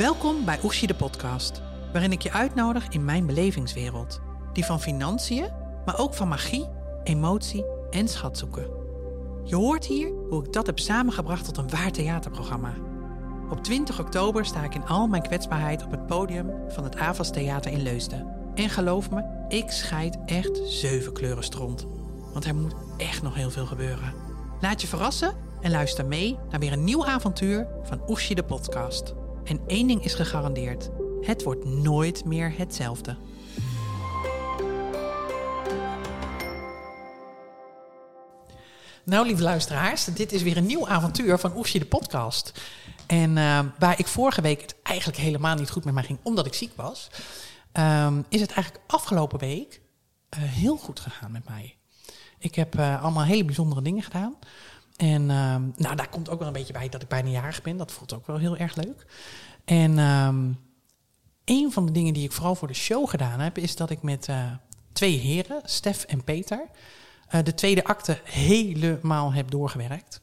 Welkom bij Oeshi de podcast, waarin ik je uitnodig in mijn belevingswereld. Die van financiën, maar ook van magie, emotie en schatzoeken. Je hoort hier hoe ik dat heb samengebracht tot een waar theaterprogramma. Op 20 oktober sta ik in al mijn kwetsbaarheid op het podium van het Avas Theater in Leusden. En geloof me, ik scheid echt zeven kleuren stront. Want er moet echt nog heel veel gebeuren. Laat je verrassen en luister mee naar weer een nieuw avontuur van Oeshi de podcast. En één ding is gegarandeerd: het wordt nooit meer hetzelfde. Nou, lieve luisteraars, dit is weer een nieuw avontuur van Oeshi de podcast. En uh, waar ik vorige week het eigenlijk helemaal niet goed met mij ging, omdat ik ziek was, um, is het eigenlijk afgelopen week uh, heel goed gegaan met mij. Ik heb uh, allemaal hele bijzondere dingen gedaan. En uh, nou, daar komt ook wel een beetje bij dat ik bijna jarig ben. Dat voelt ook wel heel erg leuk. En um, een van de dingen die ik vooral voor de show gedaan heb, is dat ik met uh, twee heren, Stef en Peter, uh, de tweede acte helemaal heb doorgewerkt.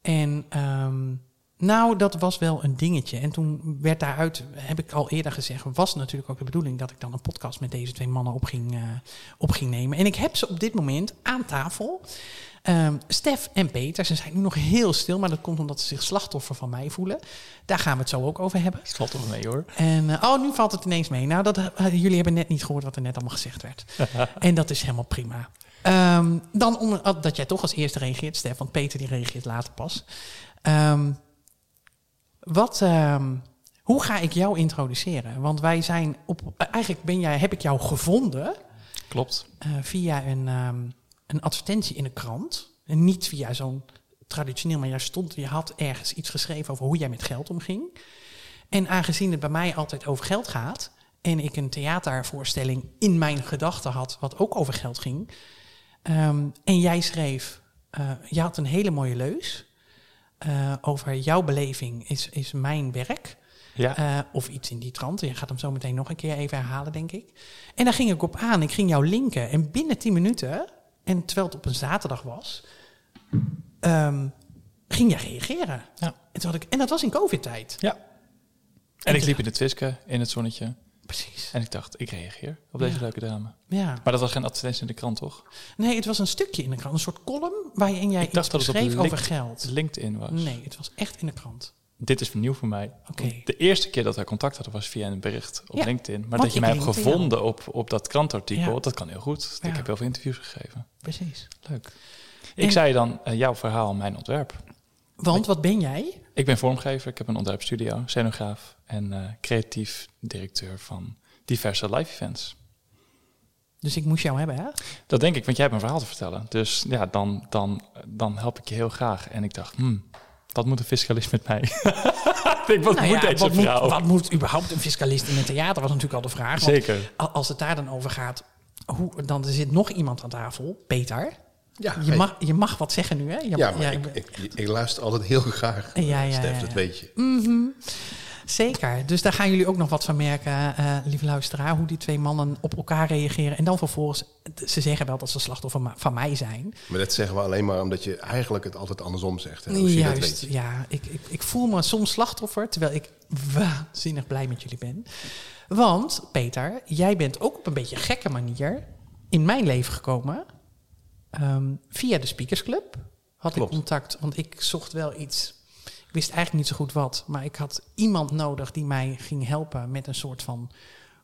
En um, nou, dat was wel een dingetje. En toen werd daaruit, heb ik al eerder gezegd, was natuurlijk ook de bedoeling dat ik dan een podcast met deze twee mannen op ging, uh, op ging nemen. En ik heb ze op dit moment aan tafel. Um, Stef en Peter, ze zijn nu nog heel stil, maar dat komt omdat ze zich slachtoffer van mij voelen. Daar gaan we het zo ook over hebben. Toch mee hoor. En, uh, oh, nu valt het ineens mee. Nou, dat, uh, jullie hebben net niet gehoord wat er net allemaal gezegd werd. en dat is helemaal prima. Um, dan om, dat jij toch als eerste reageert, Stef, want Peter die reageert later pas. Um, wat, hoe ga ik jou introduceren? Want wij zijn op. Eigenlijk ben jij, heb ik jou gevonden. Klopt. Via een, een advertentie in een krant. En niet via zo'n traditioneel, maar jij stond, je had ergens iets geschreven over hoe jij met geld omging. En aangezien het bij mij altijd over geld gaat. En ik een theatervoorstelling in mijn gedachten had, wat ook over geld ging. Um, en jij schreef, uh, je had een hele mooie leus. Uh, over jouw beleving is, is mijn werk. Ja. Uh, of iets in die trant. Je gaat hem zo meteen nog een keer even herhalen, denk ik. En daar ging ik op aan. Ik ging jou linken. En binnen 10 minuten, en terwijl het op een zaterdag was, um, ging jij reageren. Ja. En, toen had ik, en dat was in COVID-tijd. Ja. En, en ik liep in de Twiske, in het zonnetje. Precies. En ik dacht, ik reageer op deze ja. leuke dame. Ja. Maar dat was geen advertentie in de krant, toch? Nee, het was een stukje in de krant. Een soort column waarin jij ik dacht dat het schreef over geld. LinkedIn was. Nee, het was echt in de krant. Dit is nieuw voor mij. Okay. De eerste keer dat wij contact hadden was via een bericht op ja, LinkedIn. Maar dat je mij hebt gevonden op, op dat krantartikel, ja. dat kan heel goed. Ik heb heel veel interviews gegeven. Precies. Leuk. Ik en, zei dan uh, jouw verhaal, mijn ontwerp. Want wat ben jij? Ik ben vormgever, ik heb een ontwerpstudio, scenograaf en uh, creatief directeur van diverse live events. Dus ik moest jou hebben, hè? Dat denk ik, want jij hebt een verhaal te vertellen. Dus ja, dan, dan, dan help ik je heel graag. En ik dacht, hmm, wat moet een fiscalist met mij? ik, wat nou moet ja, deze wat vrouw? Moet, wat moet überhaupt een fiscalist in een theater? Was natuurlijk al de vraag. Zeker. als het daar dan over gaat, hoe, dan er zit nog iemand aan tafel, Peter. Ja, je, mag, je mag wat zeggen nu, hè? Je, ja, maar ja, ik, ik, ik, luister altijd heel graag, ja, ja, Stef, dat weet je. Mm -hmm. Zeker. Dus daar gaan jullie ook nog wat van merken, uh, lieve luisteraar, hoe die twee mannen op elkaar reageren. En dan vervolgens, ze zeggen wel dat ze slachtoffer van mij zijn. Maar dat zeggen we alleen maar omdat je eigenlijk het altijd andersom zegt. Hè? Juist, ja. Ik, ik, ik voel me soms slachtoffer, terwijl ik waanzinnig blij met jullie ben. Want, Peter, jij bent ook op een beetje gekke manier in mijn leven gekomen. Um, via de Speakers Club had Klopt. ik contact, want ik zocht wel iets wist eigenlijk niet zo goed wat, maar ik had iemand nodig die mij ging helpen met een soort van: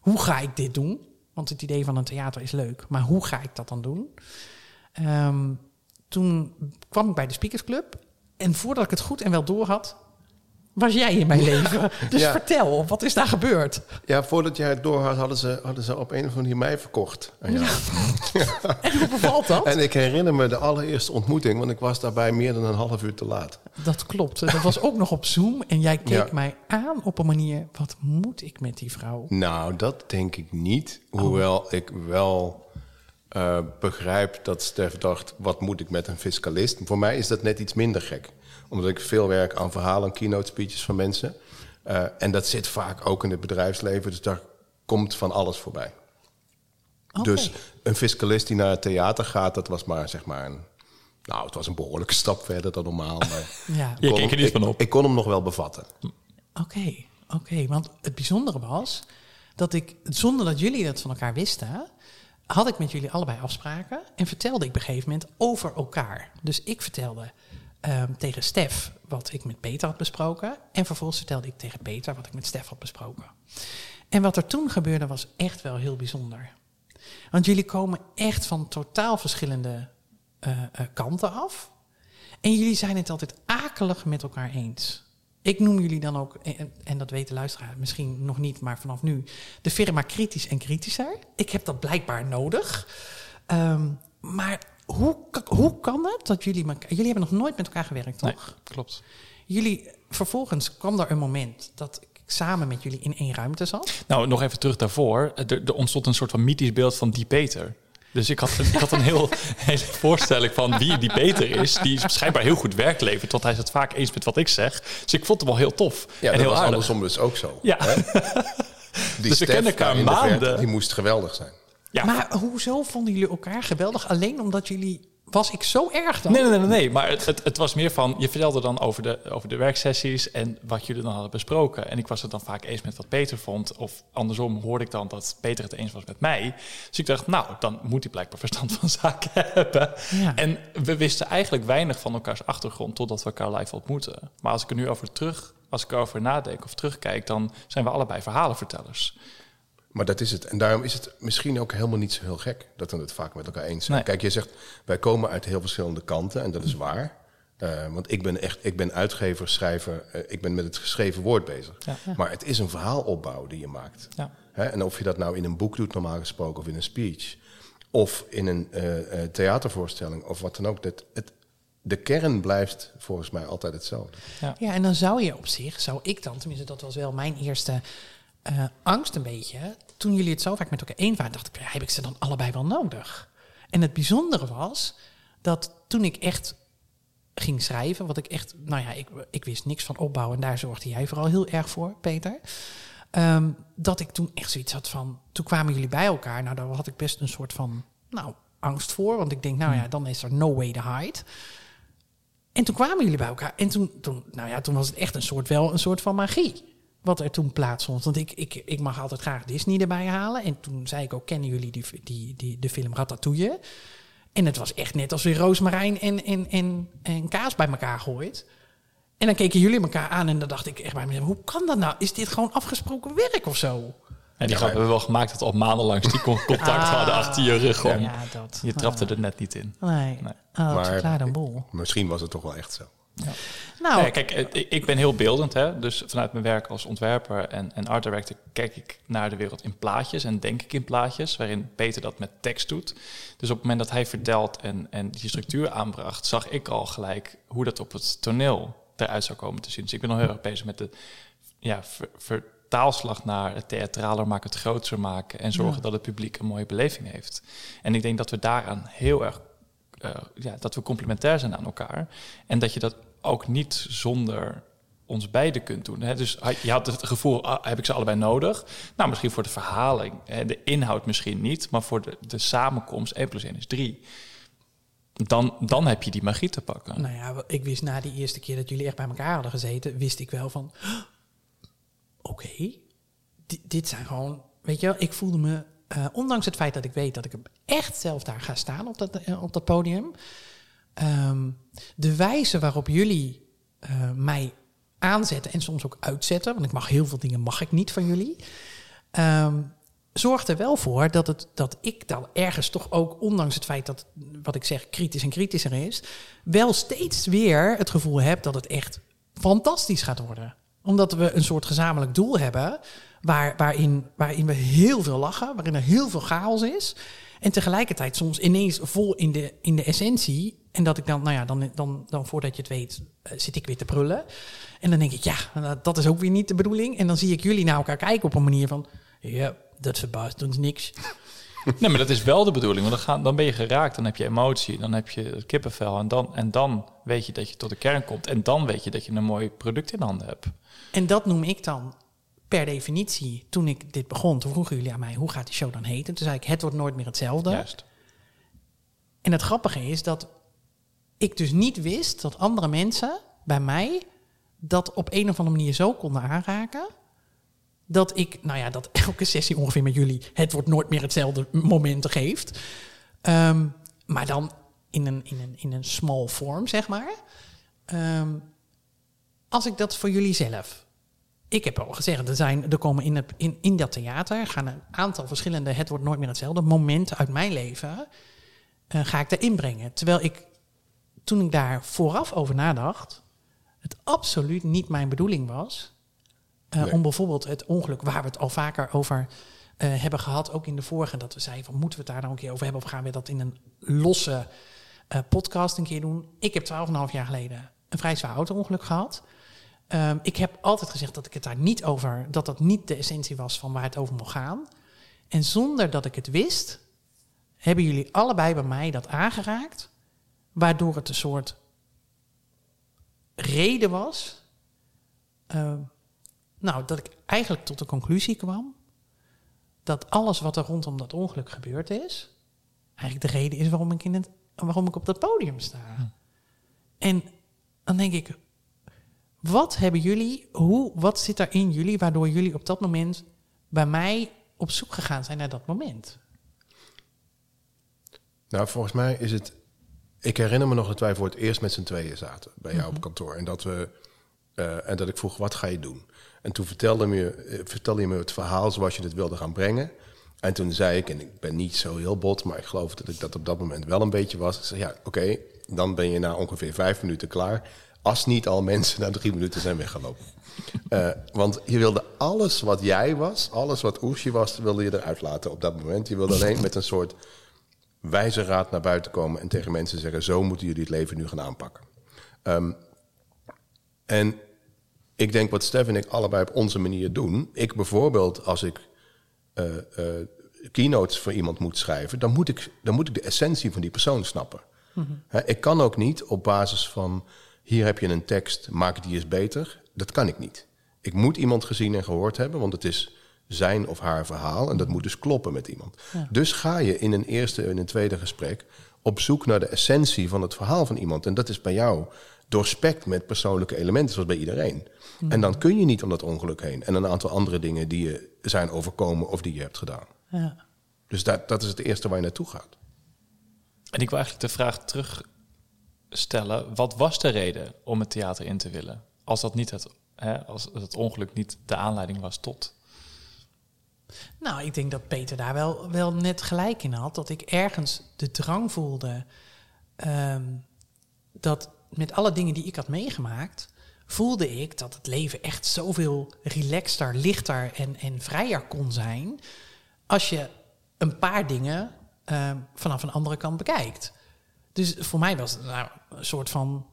hoe ga ik dit doen? Want het idee van een theater is leuk, maar hoe ga ik dat dan doen? Um, toen kwam ik bij de Speakers Club en voordat ik het goed en wel door had, was jij in mijn leven. Dus ja. vertel, wat is daar gebeurd? Ja, voordat jij het door had, hadden ze, hadden ze op een of andere manier mij verkocht. Ja. en hoe bevalt dat? En ik herinner me de allereerste ontmoeting, want ik was daarbij meer dan een half uur te laat. Dat klopt. Dat was ook nog op Zoom en jij keek ja. mij aan op een manier, wat moet ik met die vrouw? Nou, dat denk ik niet. Hoewel oh. ik wel uh, begrijp dat Stef dacht, wat moet ik met een fiscalist? Voor mij is dat net iets minder gek omdat ik veel werk aan verhalen, keynote speeches van mensen. Uh, en dat zit vaak ook in het bedrijfsleven, dus daar komt van alles voorbij. Okay. Dus een fiscalist die naar het theater gaat, dat was maar zeg maar een. Nou, het was een behoorlijke stap verder dan normaal. Maar ja. Je keek er niet ik, van op. Ik kon hem nog wel bevatten. Oké. Okay. Oké, want het bijzondere was dat ik, zonder dat jullie dat van elkaar wisten, had ik met jullie allebei afspraken en vertelde ik op een gegeven moment over elkaar. Dus ik vertelde ehm, tegen Stef wat ik met Peter had besproken en vervolgens vertelde ik tegen Peter wat ik met Stef had besproken. En wat er toen gebeurde was echt wel heel bijzonder. Want jullie komen echt van totaal verschillende eh, eh, kanten af. En jullie zijn het altijd akelig met elkaar eens. Ik noem jullie dan ook, en, dat weten luisteraars misschien nog niet, maar vanaf nu, de firma kritisch en kritischer. Ik heb dat blijkbaar nodig. Ehm, maar hoe, hoe kan het dat jullie elkaar, jullie hebben nog nooit met elkaar gewerkt, toch? Nee, klopt. Jullie, vervolgens kwam er een moment dat ik samen met jullie in één ruimte zat. Nou, nog even terug daarvoor. Er, er ontstond een soort van mythisch beeld van die Peter. Dus ik had, ik had een heel, hele voorstelling van wie die Peter is. Die schijnbaar heel goed werk levert, want hij is het vaak eens met wat ik zeg. Dus ik vond hem wel heel tof. Ja, en dat heel was aardig. andersom dus ook zo. Ja. hè? Die Dus we kennen elkaar verte, maanden. die moest geweldig zijn. Ja. Maar hoezo vonden jullie elkaar geweldig? Alleen omdat jullie... Was ik zo erg dan? Nee, nee, nee, nee. Maar het, het, het was meer van, je vertelde dan over de, over de werksessies en wat jullie dan hadden besproken. En ik was het dan vaak eens met wat Peter vond. Of andersom hoorde ik dan dat Peter het eens was met mij. Dus ik dacht, nou, dan moet hij blijkbaar verstand van zaken hebben. Ja. En we wisten eigenlijk weinig van elkaars achtergrond totdat we elkaar live ontmoeten. Maar als ik er nu over terug, als ik erover nadenk of terugkijk, dan zijn we allebei verhalenvertellers. Maar dat is het. En daarom is het misschien ook helemaal niet zo heel gek dat we het vaak met elkaar eens zijn. Nee. Kijk, je zegt, wij komen uit heel verschillende kanten en dat is waar. Eh, want ik ben echt, ik ben uitgever, schrijver, eh, ik ben met het geschreven woord bezig. Ja. Maar het is een verhaalopbouw die je maakt. Ja. Hè? En of je dat nou in een boek doet, normaal gesproken, of in een speech, of in een eh, eh, theatervoorstelling, of wat dan ook. Dat, het, de kern blijft volgens mij altijd hetzelfde. Ja, en dan zou je op zich, zou ik dan, tenminste dat was wel mijn eerste eh, angst een beetje. Toen jullie het zo vaak met elkaar eens waren, dacht ik, ja, heb ik ze dan allebei wel nodig? En het bijzondere was dat toen ik echt ging schrijven, wat ik echt, nou ja, ik, ik wist niks van opbouwen en daar zorgde jij vooral heel erg voor, Peter. Ehm, dat ik toen echt zoiets had van, toen kwamen jullie bij elkaar, nou daar had ik best een soort van, nou, angst voor, want ik denk, nou ja, dan is er no way to hide. En toen kwamen jullie bij elkaar. En toen, toen, nou ja, toen was het echt een soort, wel een soort van magie. Wat er toen plaatsvond. Want ik, ik, ik mag altijd graag Disney erbij halen. En toen zei ik ook, kennen jullie die, die, die, de film Ratatouille? En het was echt net als weer roosmarijn en, en, en, en kaas bij elkaar gooit. En dan keken jullie elkaar aan en dan dacht ik echt bij mezelf... hoe kan dat nou? Is dit gewoon afgesproken werk of zo? En die Ja, grap hebben we wel gemaakt dat we al maandenlang die con- contact Ah. hadden achter je rug. om. Ja, dat. Je trapte er net niet in. Nee, Nee. Oh, dat Maar- bol. Misschien was het toch wel echt zo. Nou, kijk, ik ben heel beeldend. Hè? Dus vanuit mijn werk als ontwerper en, en art director kijk ik naar de wereld in plaatjes en denk ik in plaatjes, waarin Peter dat met tekst doet. Dus op het moment dat hij vertelt en, en die structuur aanbracht, zag ik al gelijk hoe dat op het toneel eruit zou komen te zien. Dus ik ben nog heel erg bezig met de ja, ver- vertaalslag naar het theatraler maken, het groter maken en zorgen Ja. dat het publiek een mooie beleving heeft. En ik denk dat we daaraan heel erg eh, ja, dat we complementair zijn aan elkaar. En dat je dat ook niet zonder ons beiden kunt doen. Hè? Dus je had het gevoel, ah, heb ik ze allebei nodig? Nou, misschien voor de verhaling. Hè? De inhoud misschien niet, maar voor de, de samenkomst 1 plus 1 is 3. Dan, dan heb je die magie te pakken. Nou ja, ik wist na die eerste keer dat jullie echt bij elkaar hadden gezeten, wist ik wel van, oké, di- dit zijn gewoon, weet je wel, ik voelde me, eh, ondanks het feit dat ik weet dat ik echt zelf daar ga staan op dat, eh, op dat podium, ehm, de wijze waarop jullie eh, mij aanzetten en soms ook uitzetten, want ik mag heel veel dingen mag ik niet van jullie, ehm, zorgt er wel voor dat, het, dat ik dan ergens toch ook, ondanks het feit dat, wat ik zeg, kritisch en kritischer is, wel steeds weer het gevoel heb dat het echt fantastisch gaat worden. Omdat we een soort gezamenlijk doel hebben, waar, waarin, waarin we heel veel lachen, waarin er heel veel chaos is. En tegelijkertijd soms ineens vol in de, in de essentie. En dat ik dan, nou ja, dan, dan, dan voordat je het weet, eh, zit ik weer te prullen. En dan denk ik, ja, dat is ook weer niet de bedoeling. En dan zie ik jullie naar elkaar kijken op een manier van, ja, dat verbaast ons niks. Nee, maar dat is wel de bedoeling. Want dan, gaan, dan ben je geraakt, dan heb je emotie, dan heb je het kippenvel. En dan, en dan weet je dat je tot de kern komt. En dan weet je dat je een mooi product in handen hebt. En dat noem ik dan per definitie, toen ik dit begon, toen vroegen jullie aan mij, hoe gaat die show dan heten? Toen zei ik, het wordt nooit meer hetzelfde. Juist. En het grappige is dat ik dus niet wist dat andere mensen bij mij dat op een of andere manier zo konden aanraken, dat ik, nou ja, dat elke sessie ongeveer met jullie het wordt nooit meer hetzelfde momenten geeft. Ehm, maar dan in een, in, een, in een small vorm, zeg maar. Ehm, als ik dat voor jullie zelf. Ik heb al gezegd, er, zijn, er komen in, het, in, in dat theater gaan een aantal verschillende, het wordt nooit meer hetzelfde, momenten uit mijn leven. Uh, ga ik daarin brengen. Terwijl ik, toen ik daar vooraf over nadacht, het absoluut niet mijn bedoeling was. Uh, nee. Om bijvoorbeeld het ongeluk waar we het al vaker over uh, hebben gehad, ook in de vorige, dat we zeiden van moeten we het daar nou een keer over hebben of gaan we dat in een losse uh, podcast een keer doen. Ik heb 12,5 jaar geleden een vrij zwaar auto-ongeluk gehad. Um, ik heb altijd gezegd dat ik het daar niet over, dat dat niet de essentie was van waar het over mocht gaan. En zonder dat ik het wist, hebben jullie allebei bij mij dat aangeraakt, waardoor het een soort reden was. Uh, nou, dat ik eigenlijk tot de conclusie kwam dat alles wat er rondom dat ongeluk gebeurd is, eigenlijk de reden is waarom ik, in het, waarom ik op dat podium sta. Hm. En dan denk ik, wat hebben jullie, hoe, wat zit er in jullie waardoor jullie op dat moment bij mij op zoek gegaan zijn naar dat moment? Nou, volgens mij is het. Ik herinner me nog dat wij voor het eerst met z'n tweeën zaten bij jou mm -hmm. op kantoor. En dat, we, uh, en dat ik vroeg: wat ga je doen? En toen vertelde, me, vertelde je me het verhaal zoals je het wilde gaan brengen. En toen zei ik, en ik ben niet zo heel bot, maar ik geloof dat ik dat op dat moment wel een beetje was. Ik zei, ja, oké, okay, dan ben je na ongeveer vijf minuten klaar. Als niet al mensen na drie minuten zijn weggelopen. uh, want je wilde alles wat jij was, alles wat Oesje was, wilde je eruit laten op dat moment. Je wilde alleen met een soort wijze raad naar buiten komen en tegen mensen zeggen: zo moeten jullie het leven nu gaan aanpakken. Um, en ik denk wat Stef en ik allebei op onze manier doen. Ik bijvoorbeeld, als ik uh, uh, keynotes voor iemand moet schrijven, dan moet ik, dan moet ik de essentie van die persoon snappen. He, ik kan ook niet op basis van hier heb je een tekst, maak die eens beter. Dat kan ik niet. Ik moet iemand gezien en gehoord hebben, want het is zijn of haar verhaal en dat moet dus kloppen met iemand. Ja. Dus ga je in een eerste en een tweede gesprek op zoek naar de essentie van het verhaal van iemand. En dat is bij jou doorspekt met persoonlijke elementen, zoals bij iedereen. Mm. En dan kun je niet om dat ongeluk heen. En een aantal andere dingen die je zijn overkomen of die je hebt gedaan. Ja. Dus dat, dat is het eerste waar je naartoe gaat. En ik wil eigenlijk de vraag terugstellen: wat was de reden om het theater in te willen? Als dat niet het, hè, als het ongeluk niet de aanleiding was tot. Nou, ik denk dat Peter daar wel, wel net gelijk in had. Dat ik ergens de drang voelde. Um, dat met alle dingen die ik had meegemaakt, voelde ik dat het leven echt zoveel relaxter, lichter en, en vrijer kon zijn. Als je een paar dingen uh, vanaf een andere kant bekijkt. Dus voor mij was het nou, een soort van.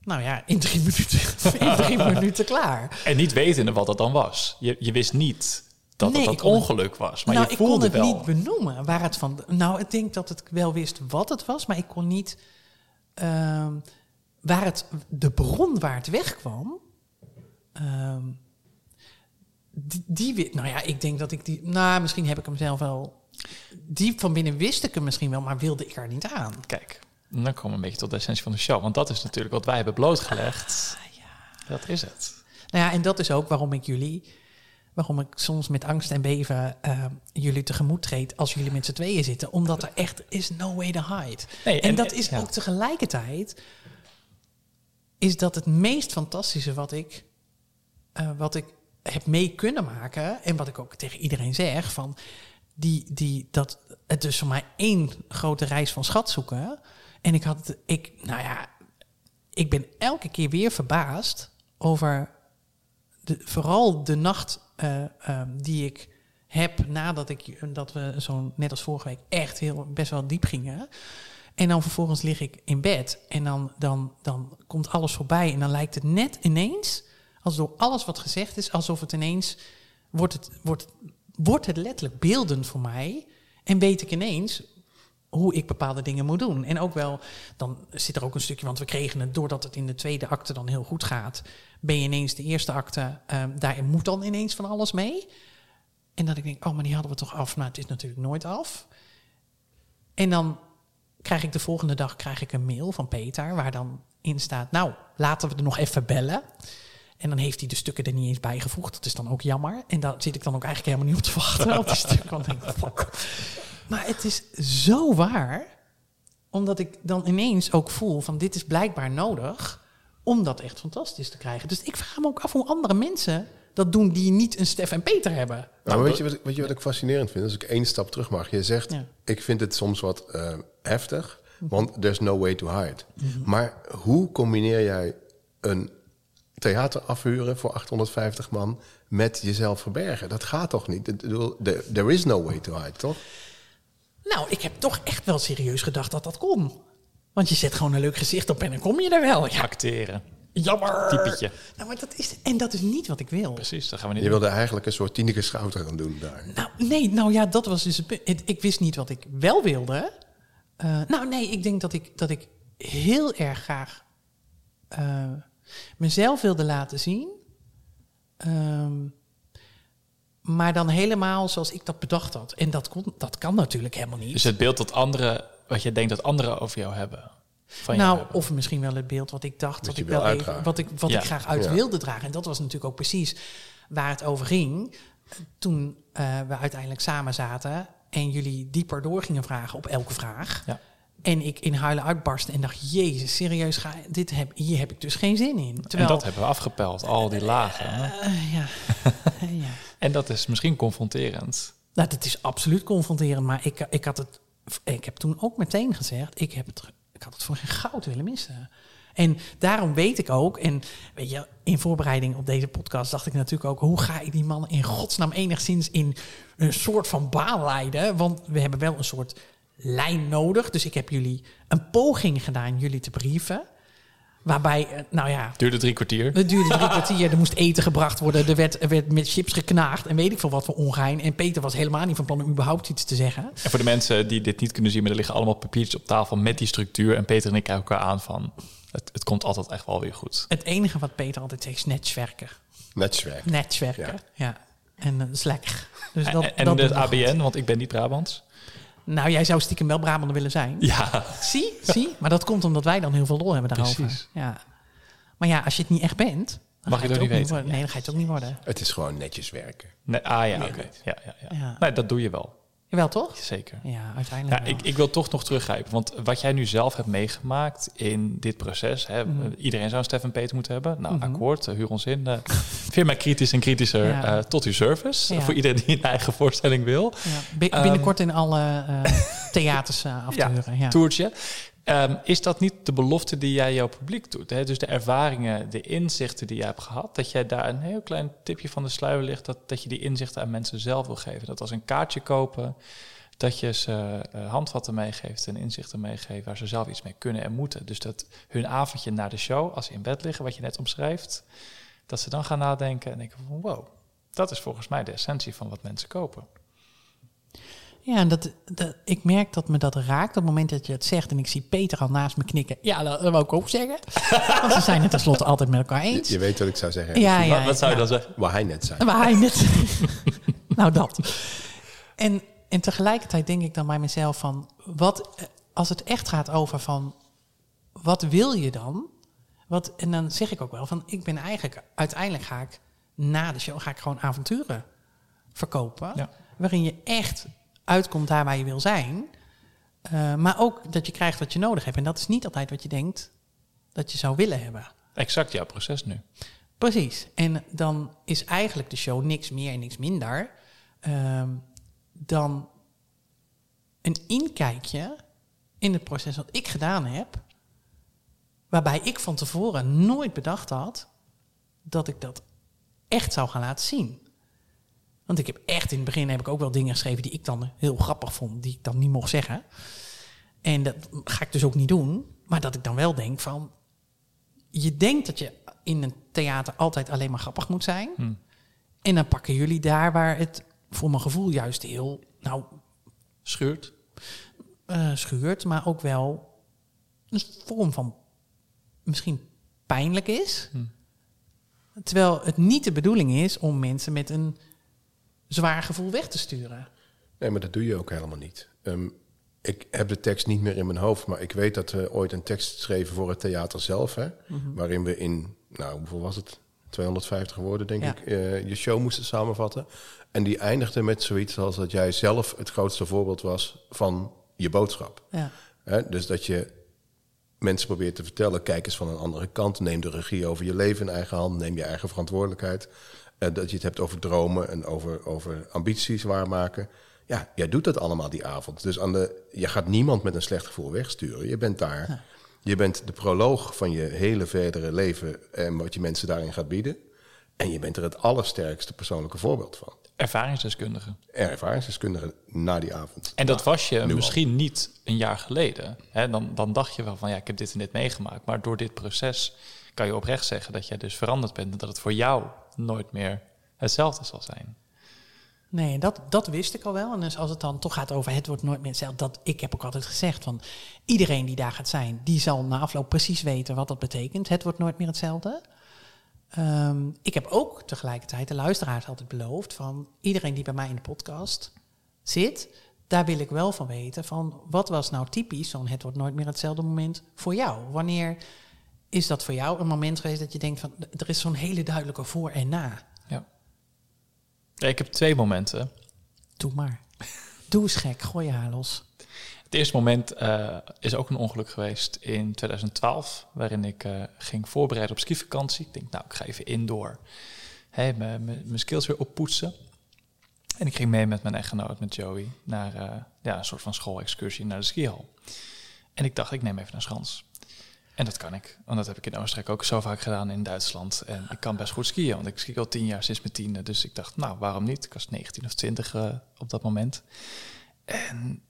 Nou ja, in drie minuten, in drie minuten klaar. En niet wetende wat dat dan was. Je, je wist niet dat nee, het dat ongeluk was. Maar nou, je voelde ik kon het wel. niet benoemen waar het van. Nou, ik denk dat ik wel wist wat het was, maar ik kon niet. Uh, waar het, de bron waar het wegkwam, um, die, die, nou ja, ik denk dat ik die, nou, misschien heb ik hem zelf wel, diep van binnen wist ik hem misschien wel, maar wilde ik er niet aan. Kijk, dan komen we een beetje tot de essentie van de show, want dat is natuurlijk wat wij hebben blootgelegd. Ah, ja. Dat is het. Nou ja, en dat is ook waarom ik jullie, waarom ik soms met angst en beven uh, jullie tegemoet treed als jullie met z'n tweeën zitten, omdat er echt is no way to hide. Nee, en, en, dat is ja. ook tegelijkertijd is dat het meest fantastische wat ik, uh, wat ik heb mee kunnen maken. En wat ik ook tegen iedereen zeg. Van die, die, dat het dus voor mij één grote reis van schat zoeken. En ik had, ik, nou ja, ik ben elke keer weer verbaasd over de, vooral de nacht uh, uh, die ik heb nadat ik, dat we zo net als vorige week echt heel best wel diep gingen. En dan vervolgens lig ik in bed en dan, dan, dan komt alles voorbij. En dan lijkt het net ineens, als door alles wat gezegd is, alsof het ineens wordt het, wordt, wordt het letterlijk beeldend voor mij. En weet ik ineens hoe ik bepaalde dingen moet doen. En ook wel, dan zit er ook een stukje, want we kregen het doordat het in de tweede acte dan heel goed gaat. Ben je ineens de eerste acte, um, daar moet dan ineens van alles mee. En dat ik denk, oh, maar die hadden we toch af. Nou, het is natuurlijk nooit af. En dan krijg ik de volgende dag krijg ik een mail van Peter waar dan in staat, nou, laten we er nog even bellen. En dan heeft hij de stukken er niet eens bijgevoegd. Dat is dan ook jammer. En daar zit ik dan ook eigenlijk helemaal niet op te wachten op die stukken. Want fuck. Maar het is zo waar. Omdat ik dan ineens ook voel van dit is blijkbaar nodig om dat echt fantastisch te krijgen. Dus ik vraag me ook af hoe andere mensen dat doen die niet een Stef en Peter hebben. Nou, weet, je wat, weet je wat ik fascinerend vind? Als ik één stap terug mag. Je zegt, Ja. ik vind het soms wat eh, heftig, want there's no way to hide. Maar hoe combineer jij een theater afhuren voor 850 man met jezelf verbergen? Dat gaat toch niet? Ik bedoel, there- There is no way to hide, toch? Nou, ik heb toch echt wel serieus gedacht dat dat kon. Want je zet gewoon een leuk gezicht op en dan kom je er wel. Ja, Acteren. Jammer. Typetje. Nou, maar dat is, en dat is niet wat ik wil. Precies, dat gaan we niet Je doen. wilde eigenlijk een soort Tineke Schouten gaan doen daar. Nou, nee, nou ja, dat was dus het punt. Ik- Ik wist niet wat ik wel wilde. Eh, nou, nee, ik denk dat ik, dat ik heel erg graag eh, mezelf wilde laten zien. Ehm, maar dan helemaal zoals ik dat bedacht had. En dat, kon, dat kan natuurlijk helemaal niet. Dus het beeld dat anderen, wat je denkt dat anderen over jou hebben. Nou, hebben. of misschien wel het beeld wat ik dacht dat, ik wel even, wat ik, wat Ja. ik graag uit Ja. wilde dragen. En dat was natuurlijk ook precies waar het over ging. Toen eh, we uiteindelijk samen zaten en jullie dieper door gingen vragen op elke vraag. Ja. En ik in huilen uitbarstte en dacht, jezus, serieus, ga, dit heb, hier heb ik dus geen zin in. En Terwijl, dat hebben we afgepeld, al die lagen. hè? eh, ja. ja. En dat is misschien confronterend. Nou, dat is absoluut confronterend, maar ik, ik had het, ik heb toen ook meteen gezegd, ik heb het, ik had het voor geen goud willen missen. En daarom weet ik ook, en weet je, in voorbereiding op deze podcast dacht ik natuurlijk ook, hoe ga ik die man in godsnaam enigszins in een soort van baan leiden? Want we hebben wel een soort lijn nodig. Dus ik heb jullie een poging gedaan jullie te brieven. Waarbij, eh, nou ja, Duurde drie kwartier. het duurde drie kwartier, er moest eten gebracht worden, er werd, er werd met chips geknaagd en weet ik veel wat voor ongein. En Peter was helemaal niet van plan om überhaupt iets te zeggen. En voor de mensen die dit niet kunnen zien, maar er liggen allemaal papiertjes op tafel met die structuur. En Peter en ik kijken elkaar aan van, het, het komt altijd echt wel weer goed. Het enige wat Peter altijd zegt is netwerken. Netwerk. Netwerken, ja. En eh, dat is lekker. Dus dat, en en dat het doet me goed. ABN, want ik ben niet Brabants. Nou, jij zou stiekem wel Brabander willen zijn. Ja, Zie, zie. Maar dat komt omdat wij dan heel veel lol hebben daarover. Precies. Ja. Maar ja, als je het niet echt bent, dan Mag je ook niet weten. worden. Nee, dan ga je het ook niet worden. Het is gewoon netjes werken. nee, ah ja, oké. ja, ja. Ja. Nee, dat doe je wel. Jawel, toch? Zeker. Ja, uiteindelijk Ja, wel. ik, ik wil toch nog teruggrijpen. Want wat jij nu zelf hebt meegemaakt in dit proces. Hè, Mhm. Iedereen zou een Stef en Peter moeten hebben. Nou, akkoord, uh, huur ons in. Uh, vind mij kritisch en kritischer Ja. uh, tot uw service. Ja. Voor iedereen die een eigen voorstelling wil. Binnenkort in alle eh, theaters eh, af te Ja, huren. Ja. Toertje. Um, is dat niet de belofte die jij jouw publiek doet? Hè? Dus de ervaringen, de inzichten die jij hebt gehad, dat jij daar een heel klein tipje van de sluier ligt, dat, dat je die inzichten aan mensen zelf wil geven. Dat als een kaartje kopen, dat je ze uh, handvatten meegeeft en inzichten meegeeft waar ze zelf iets mee kunnen en moeten. Dus dat hun avondje na de show, als ze in bed liggen, wat je net omschrijft, dat ze dan gaan nadenken en denken van wow, dat is volgens mij de essentie van wat mensen kopen. Ja, en dat, dat, ik merk dat me dat raakt op het moment dat je het zegt. En ik zie Peter al naast me knikken. Ja, dat, dat wou ik ook zeggen. Want ze zijn het tenslotte altijd met elkaar eens. Je, je weet wat ik zou zeggen. Ja, ja, wat, wat zou je dan zeggen? Waar hij net zei. Waar hij net... nou, dat. En, en tegelijkertijd denk ik dan bij mezelf van... Wat, als het echt gaat over van... Wat wil je dan? Wat, en dan zeg ik ook wel van... Ik ben eigenlijk... Uiteindelijk ga ik na de show ga ik gewoon avonturen verkopen. Ja. Waarin je echt uitkomt daar waar je wil zijn. Uh, maar ook dat je krijgt wat je nodig hebt. En dat is niet altijd wat je denkt dat je zou willen hebben. Exact jouw proces nu. Precies. En dan is eigenlijk de show niks meer en niks minder uh, dan een inkijkje in het proces wat ik gedaan heb. Waarbij ik van tevoren nooit bedacht had dat ik dat echt zou gaan laten zien. Want ik heb echt in het begin heb ik ook wel dingen geschreven die ik dan heel grappig vond, die ik dan niet mocht zeggen. En dat ga ik dus ook niet doen. Maar dat ik dan wel denk van, je denkt dat je in een theater altijd alleen maar grappig moet zijn. Hmm. En dan pakken jullie daar waar het voor mijn gevoel juist heel, nou, Schuurt. uh, schuurt, maar ook wel een vorm van misschien pijnlijk is. Hmm. Terwijl het niet de bedoeling is om mensen met een zwaar gevoel weg te sturen. Nee, maar dat doe je ook helemaal niet. Um, ik heb de tekst niet meer in mijn hoofd, maar ik weet dat we ooit een tekst schreven voor het theater zelf. Hè, Mhm. mm -hmm. Waarin we in, nou, hoeveel was het? 250 woorden, denk Ja. ik, eh, je show moesten samenvatten. En die eindigde met zoiets als dat jij zelf het grootste voorbeeld was van je boodschap. Ja. Hè? Dus dat je mensen probeert te vertellen, kijk eens van een andere kant, neem de regie over je leven in eigen hand, neem je eigen verantwoordelijkheid. Eh, dat je het hebt over dromen en over, over ambities waarmaken. Ja, jij doet dat allemaal die avond. Dus aan de, je gaat niemand met een slecht gevoel wegsturen. Je bent daar. Je bent de proloog van je hele verdere leven en wat je mensen daarin gaat bieden. En je bent er het allersterkste persoonlijke voorbeeld van. Ervaringsdeskundige. Ervaringsdeskundige na die avond. En dat was je al. misschien niet een jaar geleden. Hè? Dan, dan dacht je wel van ja, ik heb dit en dit meegemaakt. Maar door dit proces kan je oprecht zeggen dat jij dus veranderd bent. En dat het voor jou nooit meer hetzelfde zal zijn. Nee, dat, dat wist ik al wel. En dus als het dan toch gaat over het wordt nooit meer hetzelfde. Dat, ik heb ook altijd gezegd van iedereen die daar gaat zijn, die zal na afloop precies weten wat dat betekent. Het wordt nooit meer hetzelfde. Ehm, ik heb ook tegelijkertijd de luisteraars altijd beloofd van iedereen die bij mij in de podcast zit, daar wil ik wel van weten van wat was nou typisch zo'n het wordt nooit meer hetzelfde moment voor jou. Wanneer is dat voor jou een moment geweest dat je denkt van er is zo'n hele duidelijke voor en na. Ja. Ja, Ik heb twee momenten. Doe maar. Doe eens gek, gooi je haar los. Het eerste moment eh, is ook een ongeluk geweest in 2012, waarin ik eh, ging voorbereiden op skivakantie. Ik denk, nou, ik ga even indoor hè, mijn- skills weer oppoetsen. En ik ging mee met mijn echtgenoot, met Joey, naar eh, ja, een soort van schoolexcursie naar de skihal. En ik dacht, ik neem even naar Schans. En dat kan ik, want dat heb ik in Oostenrijk ook zo vaak gedaan in Duitsland. En ik kan best goed skiën, want ik ski al tien jaar sinds mijn tiende. Dus ik dacht, nou, waarom niet? Ik was 19 of 20 eh, op dat moment. En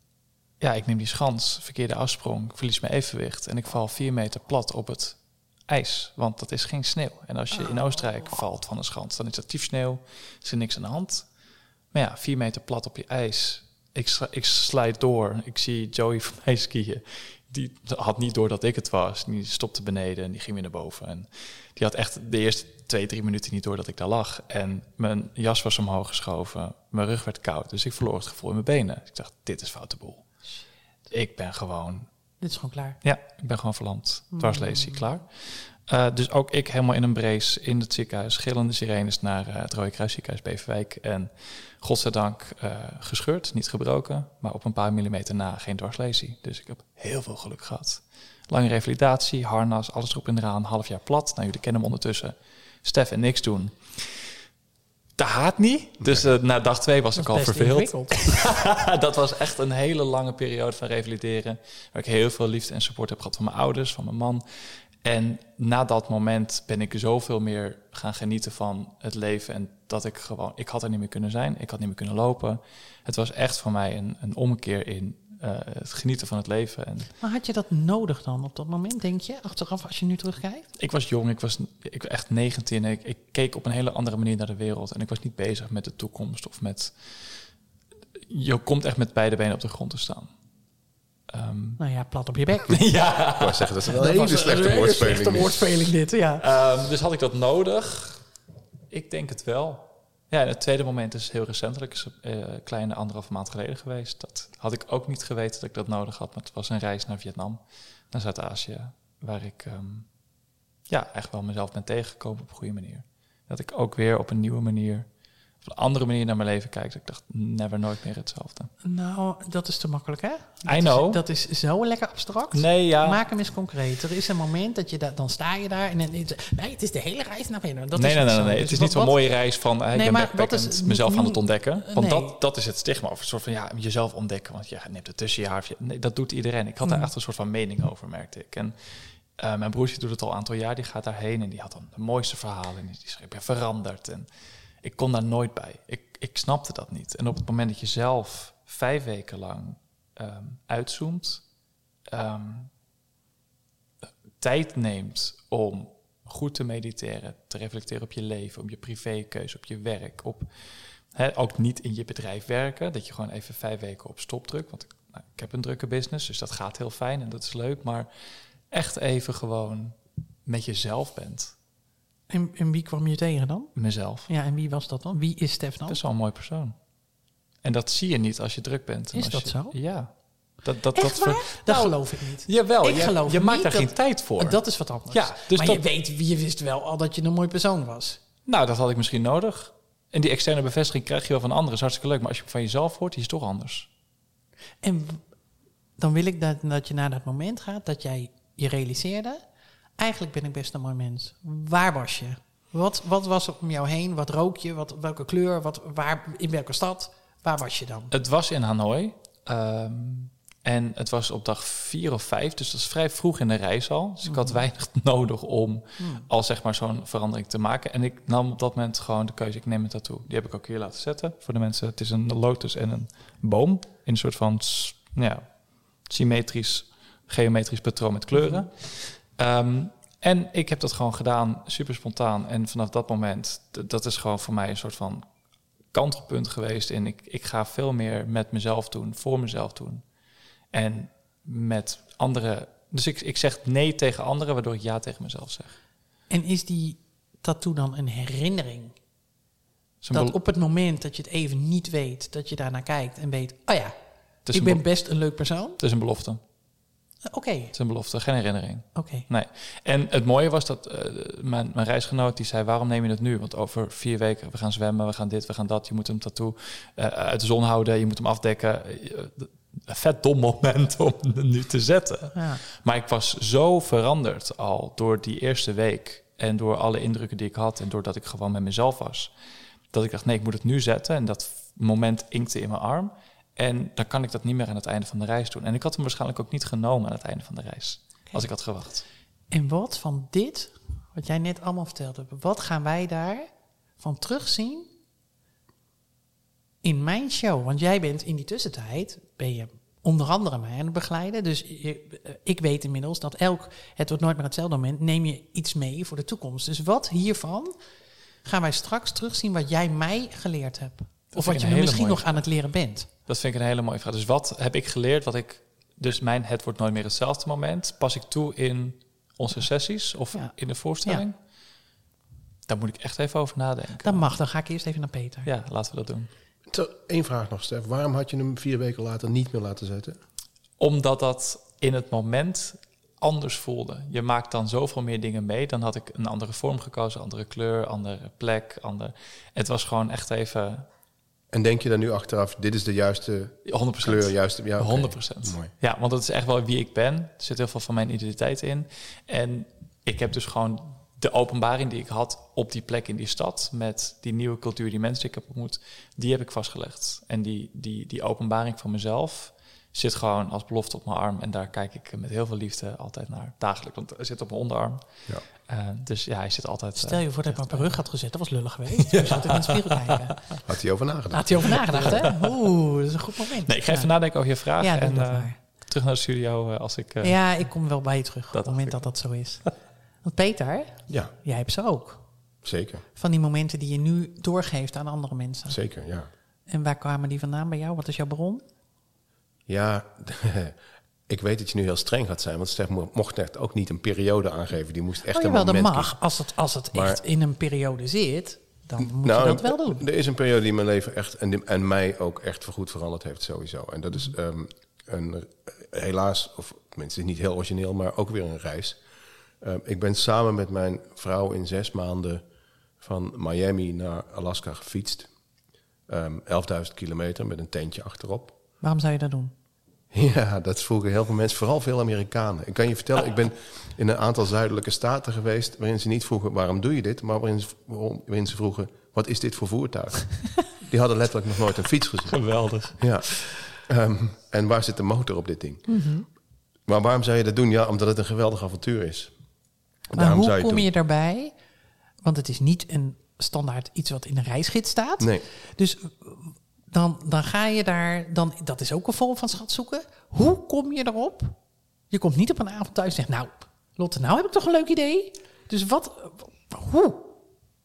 ja, ik neem die schans, verkeerde afsprong, ik verlies mijn evenwicht en ik val vier meter plat op het ijs, want dat is geen sneeuw. En als je in Oostenrijk valt van een schans, dan is dat sneeuw, is er niks aan de hand. Maar ja, vier meter plat op je ijs, ik, ik slijt door, ik zie Joey voor mij skiën. Die had niet door dat ik het was, die stopte beneden en die ging weer naar boven. En die had echt de eerste twee, drie minuten niet door dat ik daar lag. En mijn jas was omhoog geschoven, mijn rug werd koud, dus ik verloor het gevoel in mijn benen. Ik dacht, dit is foute boel. Ik ben gewoon, Dit is gewoon klaar. ja, ik ben gewoon verlamd. Dwarslesie, klaar. Eh, dus ook ik helemaal in een brace in het ziekenhuis. Gillende sirenes naar eh, het Rode Kruis ziekenhuis Beverwijk. En godzijdank eh gescheurd, niet gebroken. Maar op een paar millimeter na geen dwarslesie. Dus ik heb heel veel geluk gehad. Lange revalidatie, harnas, alles erop en eraan. Half jaar plat. Nou, jullie kennen hem ondertussen. Stef en niks doen. De haat niet. Dus eh, na dag twee was Dat ik al verveeld. dat was echt een hele lange periode van revalideren. Waar ik heel veel liefde en support heb gehad van mijn ouders, van mijn man. En na dat moment ben ik zoveel meer gaan genieten van het leven. En dat ik gewoon, ik had er niet meer kunnen zijn. Ik had niet meer kunnen lopen. Het was echt voor mij een, een omkeer in eh, het genieten van het leven. En Maar had je dat nodig dan op dat moment, denk je? Achteraf, als je nu terugkijkt? ik was jong, ik was, ik was echt 19. En ik, ik keek op een hele andere manier naar de wereld. En ik was niet bezig met de toekomst of met. Je komt echt met beide benen op de grond te staan. Ehm, Nou ja, plat op je bek. ja. Ik wou zeggen, dat is wel een hele was slechte een woordspeling. slechte dit. woordspeling dit, ja. Ehm, dus had ik dat nodig? Ik denk het wel. Ja, het tweede moment is heel recentelijk, is eh, een kleine anderhalve maand geleden geweest. Dat had ik ook niet geweten dat ik dat nodig had, maar het was een reis naar Vietnam, naar Zuid-Azië, waar ik ehm, ja, echt wel mezelf ben tegengekomen op een goede manier. Dat ik ook weer op een nieuwe manier, een andere manier naar mijn leven kijk. Dat ik dacht, never, nooit meer hetzelfde. Nou, dat is te makkelijk, hè? Dat I is- know. dat is zo lekker abstract. Nee, ja. Maak hem eens concreet. Er is een moment dat je da- dan sta je daar en is het- nee, het is de hele reis naar binnen. Dat nee, is nee, nee, zo. nee. Dus Het is niet zo'n mooie reis van eh, ik Nee, maar wat is- mezelf aan het ontdekken. Want nee. dat, dat is het stigma. Of een soort van ja, jezelf ontdekken. Want je neemt het tussen je haar. je- Nee, dat doet iedereen. Ik had daar Mm. echt een soort van mening over, merkte ik. En eh, mijn broertje doet het al een aantal jaar. Die gaat daarheen en die had dan de mooiste verhalen. En die schreef, ben veranderd. En ik kon daar nooit bij. Ik, ik snapte dat niet. En op het moment dat je zelf vijf weken lang ehm, uitzoomt... ehm, tijd neemt om goed te mediteren, te reflecteren op je leven, op je privékeuze, op je werk, op ook niet in je bedrijf werken, dat je gewoon even vijf weken op stop drukt, want ik, nou, ik heb een drukke business, dus dat gaat heel fijn en dat is leuk, maar echt even gewoon met jezelf bent, En, en wie kwam je tegen dan? mezelf. Ja, en wie was dat dan? Wie is Stef dan? Dat is wel een mooi persoon. En dat zie je niet als je druk bent. En Is als dat je- zo? Ja. Dat, dat, Echt dat waar? ver- Dat Nou, geloof ik niet. Jawel, Ik je, geloof je maakt daar geen tijd voor. Dat is wat anders. Ja, dus maar dat- je, weet, je wist wel al dat je een mooi persoon was. Nou, dat had ik misschien nodig. En die externe bevestiging krijg je wel van anderen. is hartstikke leuk. Maar als je van jezelf hoort, die is toch anders. En dan wil ik dat, dat je naar dat moment gaat dat jij je realiseerde... eigenlijk ben ik best een mooi mens. Waar was je? Wat, wat was er om jou heen? Wat rook je? Wat, welke kleur? Wat, waar, in welke stad? Waar was je dan? Het was in Hanoi. ehm, en het was op dag vier of vijf. Dus dat is vrij vroeg in de reis al. Dus ik had weinig nodig om al zeg maar zo'n verandering te maken. En ik nam op dat moment gewoon de keuze. Ik neem een tattoo. Die heb ik ook hier laten zetten voor de mensen. Het is een lotus en een boom. In een soort van ja, symmetrisch, geometrisch patroon met kleuren. Ehm, en ik heb dat gewoon gedaan, super spontaan. En vanaf dat moment, dat is gewoon voor mij een soort van kantelpunt geweest. En ik, ik ga veel meer met mezelf doen, voor mezelf doen. En met anderen. Dus ik, ik zeg nee tegen anderen, waardoor ik ja tegen mezelf zeg. En is die tattoo dan een herinnering? Dat op het moment dat je het even niet weet, dat je daarnaar kijkt en weet... oh ja, ik ben best een leuk persoon. het is een belofte. Eh, Oké, Het is een belofte, geen herinnering. oké. Nee. En het mooie was dat eh, mijn, mijn reisgenoot die zei: waarom neem je het nu? Want over vier weken, we gaan zwemmen, we gaan dit, we gaan dat. Je moet hem tattoo eh, uit de zon houden, je moet hem afdekken. Een vet dom moment om hem nu te zetten. Ja. Maar ik was zo veranderd al door die eerste week. En door alle indrukken die ik had. En doordat ik gewoon met mezelf was. Dat ik dacht, nee, ik moet het nu zetten. En dat moment inkte in mijn arm. En dan kan ik dat niet meer aan het einde van de reis doen. En ik had hem waarschijnlijk ook niet genomen aan het einde van de reis. Als ik had gewacht. En wat van dit, wat jij net allemaal vertelde, wat gaan wij daar van terugzien in mijn show? Want jij bent in die tussentijd, ben je onder andere mij aan het begeleiden. Dus je- eh, ik weet inmiddels dat elk, het wordt nooit meer hetzelfde moment, neem je iets mee voor de toekomst. Dus wat hiervan gaan wij straks terugzien wat jij mij geleerd hebt? Of wat je misschien nog aan het leren bent? Dat vind ik een hele mooie vraag. Dus wat heb ik geleerd? Wat ik, dus mijn het wordt nooit meer hetzelfde moment. Pas ik toe in onze sessies of Ja. in de voorstelling? Daar moet ik echt even over nadenken. Dat mag, dan ga ik eerst even naar Peter. Ja, laten we dat doen. Eén vraag nog, Stef. Waarom had je hem vier weken later niet meer laten zetten? Omdat dat in het moment anders voelde. Je maakt dan zoveel meer dingen mee. Dan had ik een andere vorm gekozen, andere kleur, andere plek. Ander... Het was gewoon echt even En denk je dan nu achteraf, dit is de juiste 100%. kleur, juiste... Ja, oké. 100%. Mooi. Ja, want dat is echt wel wie ik ben. Er zit heel veel van mijn identiteit in. En ik heb dus gewoon de openbaring die ik had op die plek in die stad... met die nieuwe cultuur, die mensen die ik heb ontmoet... die heb ik vastgelegd. En die, die, die openbaring van mezelf zit gewoon als belofte op mijn arm. En daar kijk ik met heel veel liefde altijd naar, dagelijks. Want hij zit op mijn onderarm. Ja. Eh, dus ja, hij zit altijd... eh, Stel je voor dat ik me op mijn rug had gezet, dat was lullig geweest. Je zou in de spiegel kijken. Had hij over nagedacht? Had hij over nagedacht, hè? Oeh, dat is een goed moment. Nee, ik ga even ja. nadenken over je vraag. Ja, en eh, maar. terug naar de studio eh, als ik... eh, Ja, ik kom wel bij je terug op het moment ik. dat dat zo is. Want Peter, Ja, jij hebt ze ook. zeker. Van die momenten die je nu doorgeeft aan andere mensen. Zeker, ja. En waar kwamen die vandaan bij jou? Wat is jouw bron? Ja, ik weet dat je nu heel streng gaat zijn. Want Stef mo- mocht echt ook niet een periode aangeven. Die moest echt oh een jawel, dat moment mag. Als het, als het Maar- echt in een periode zit, dan moet Nou, je dat wel doen. Er is een periode die mijn leven echt en, die- en mij ook echt voorgoed veranderd heeft, sowieso. En dat is ehm, een, helaas, of tenminste niet heel origineel, maar ook weer een reis. Ehm, ik ben samen met mijn vrouw in zes maanden van Miami naar Alaska gefietst. Ehm 11.000 kilometer met een tentje achterop. Waarom zou je dat doen? Ja, dat vroegen heel veel mensen, vooral veel Amerikanen. Ik kan je vertellen, ik ben in een aantal zuidelijke staten geweest... waarin ze niet vroegen, waarom doe je dit? Maar waarin ze, waarom- waarin ze vroegen, wat is dit voor voertuig? Die hadden letterlijk nog nooit een fiets gezien. Geweldig. Ja. Ehm, en waar zit de motor op dit ding? Maar waarom zou je dat doen? Ja, omdat het een geweldig avontuur is. Maar Daarom hoe zou je het kom doen. je daarbij? Want het is niet een standaard iets wat in een reisgids staat. Nee. Dus dan, dan ga je daar, dan, dat is ook een vorm van schat zoeken. Hoe kom je erop? Je komt niet op een avond thuis en zegt, nou, Lotte, nou heb ik toch een leuk idee. Dus wat, hoe?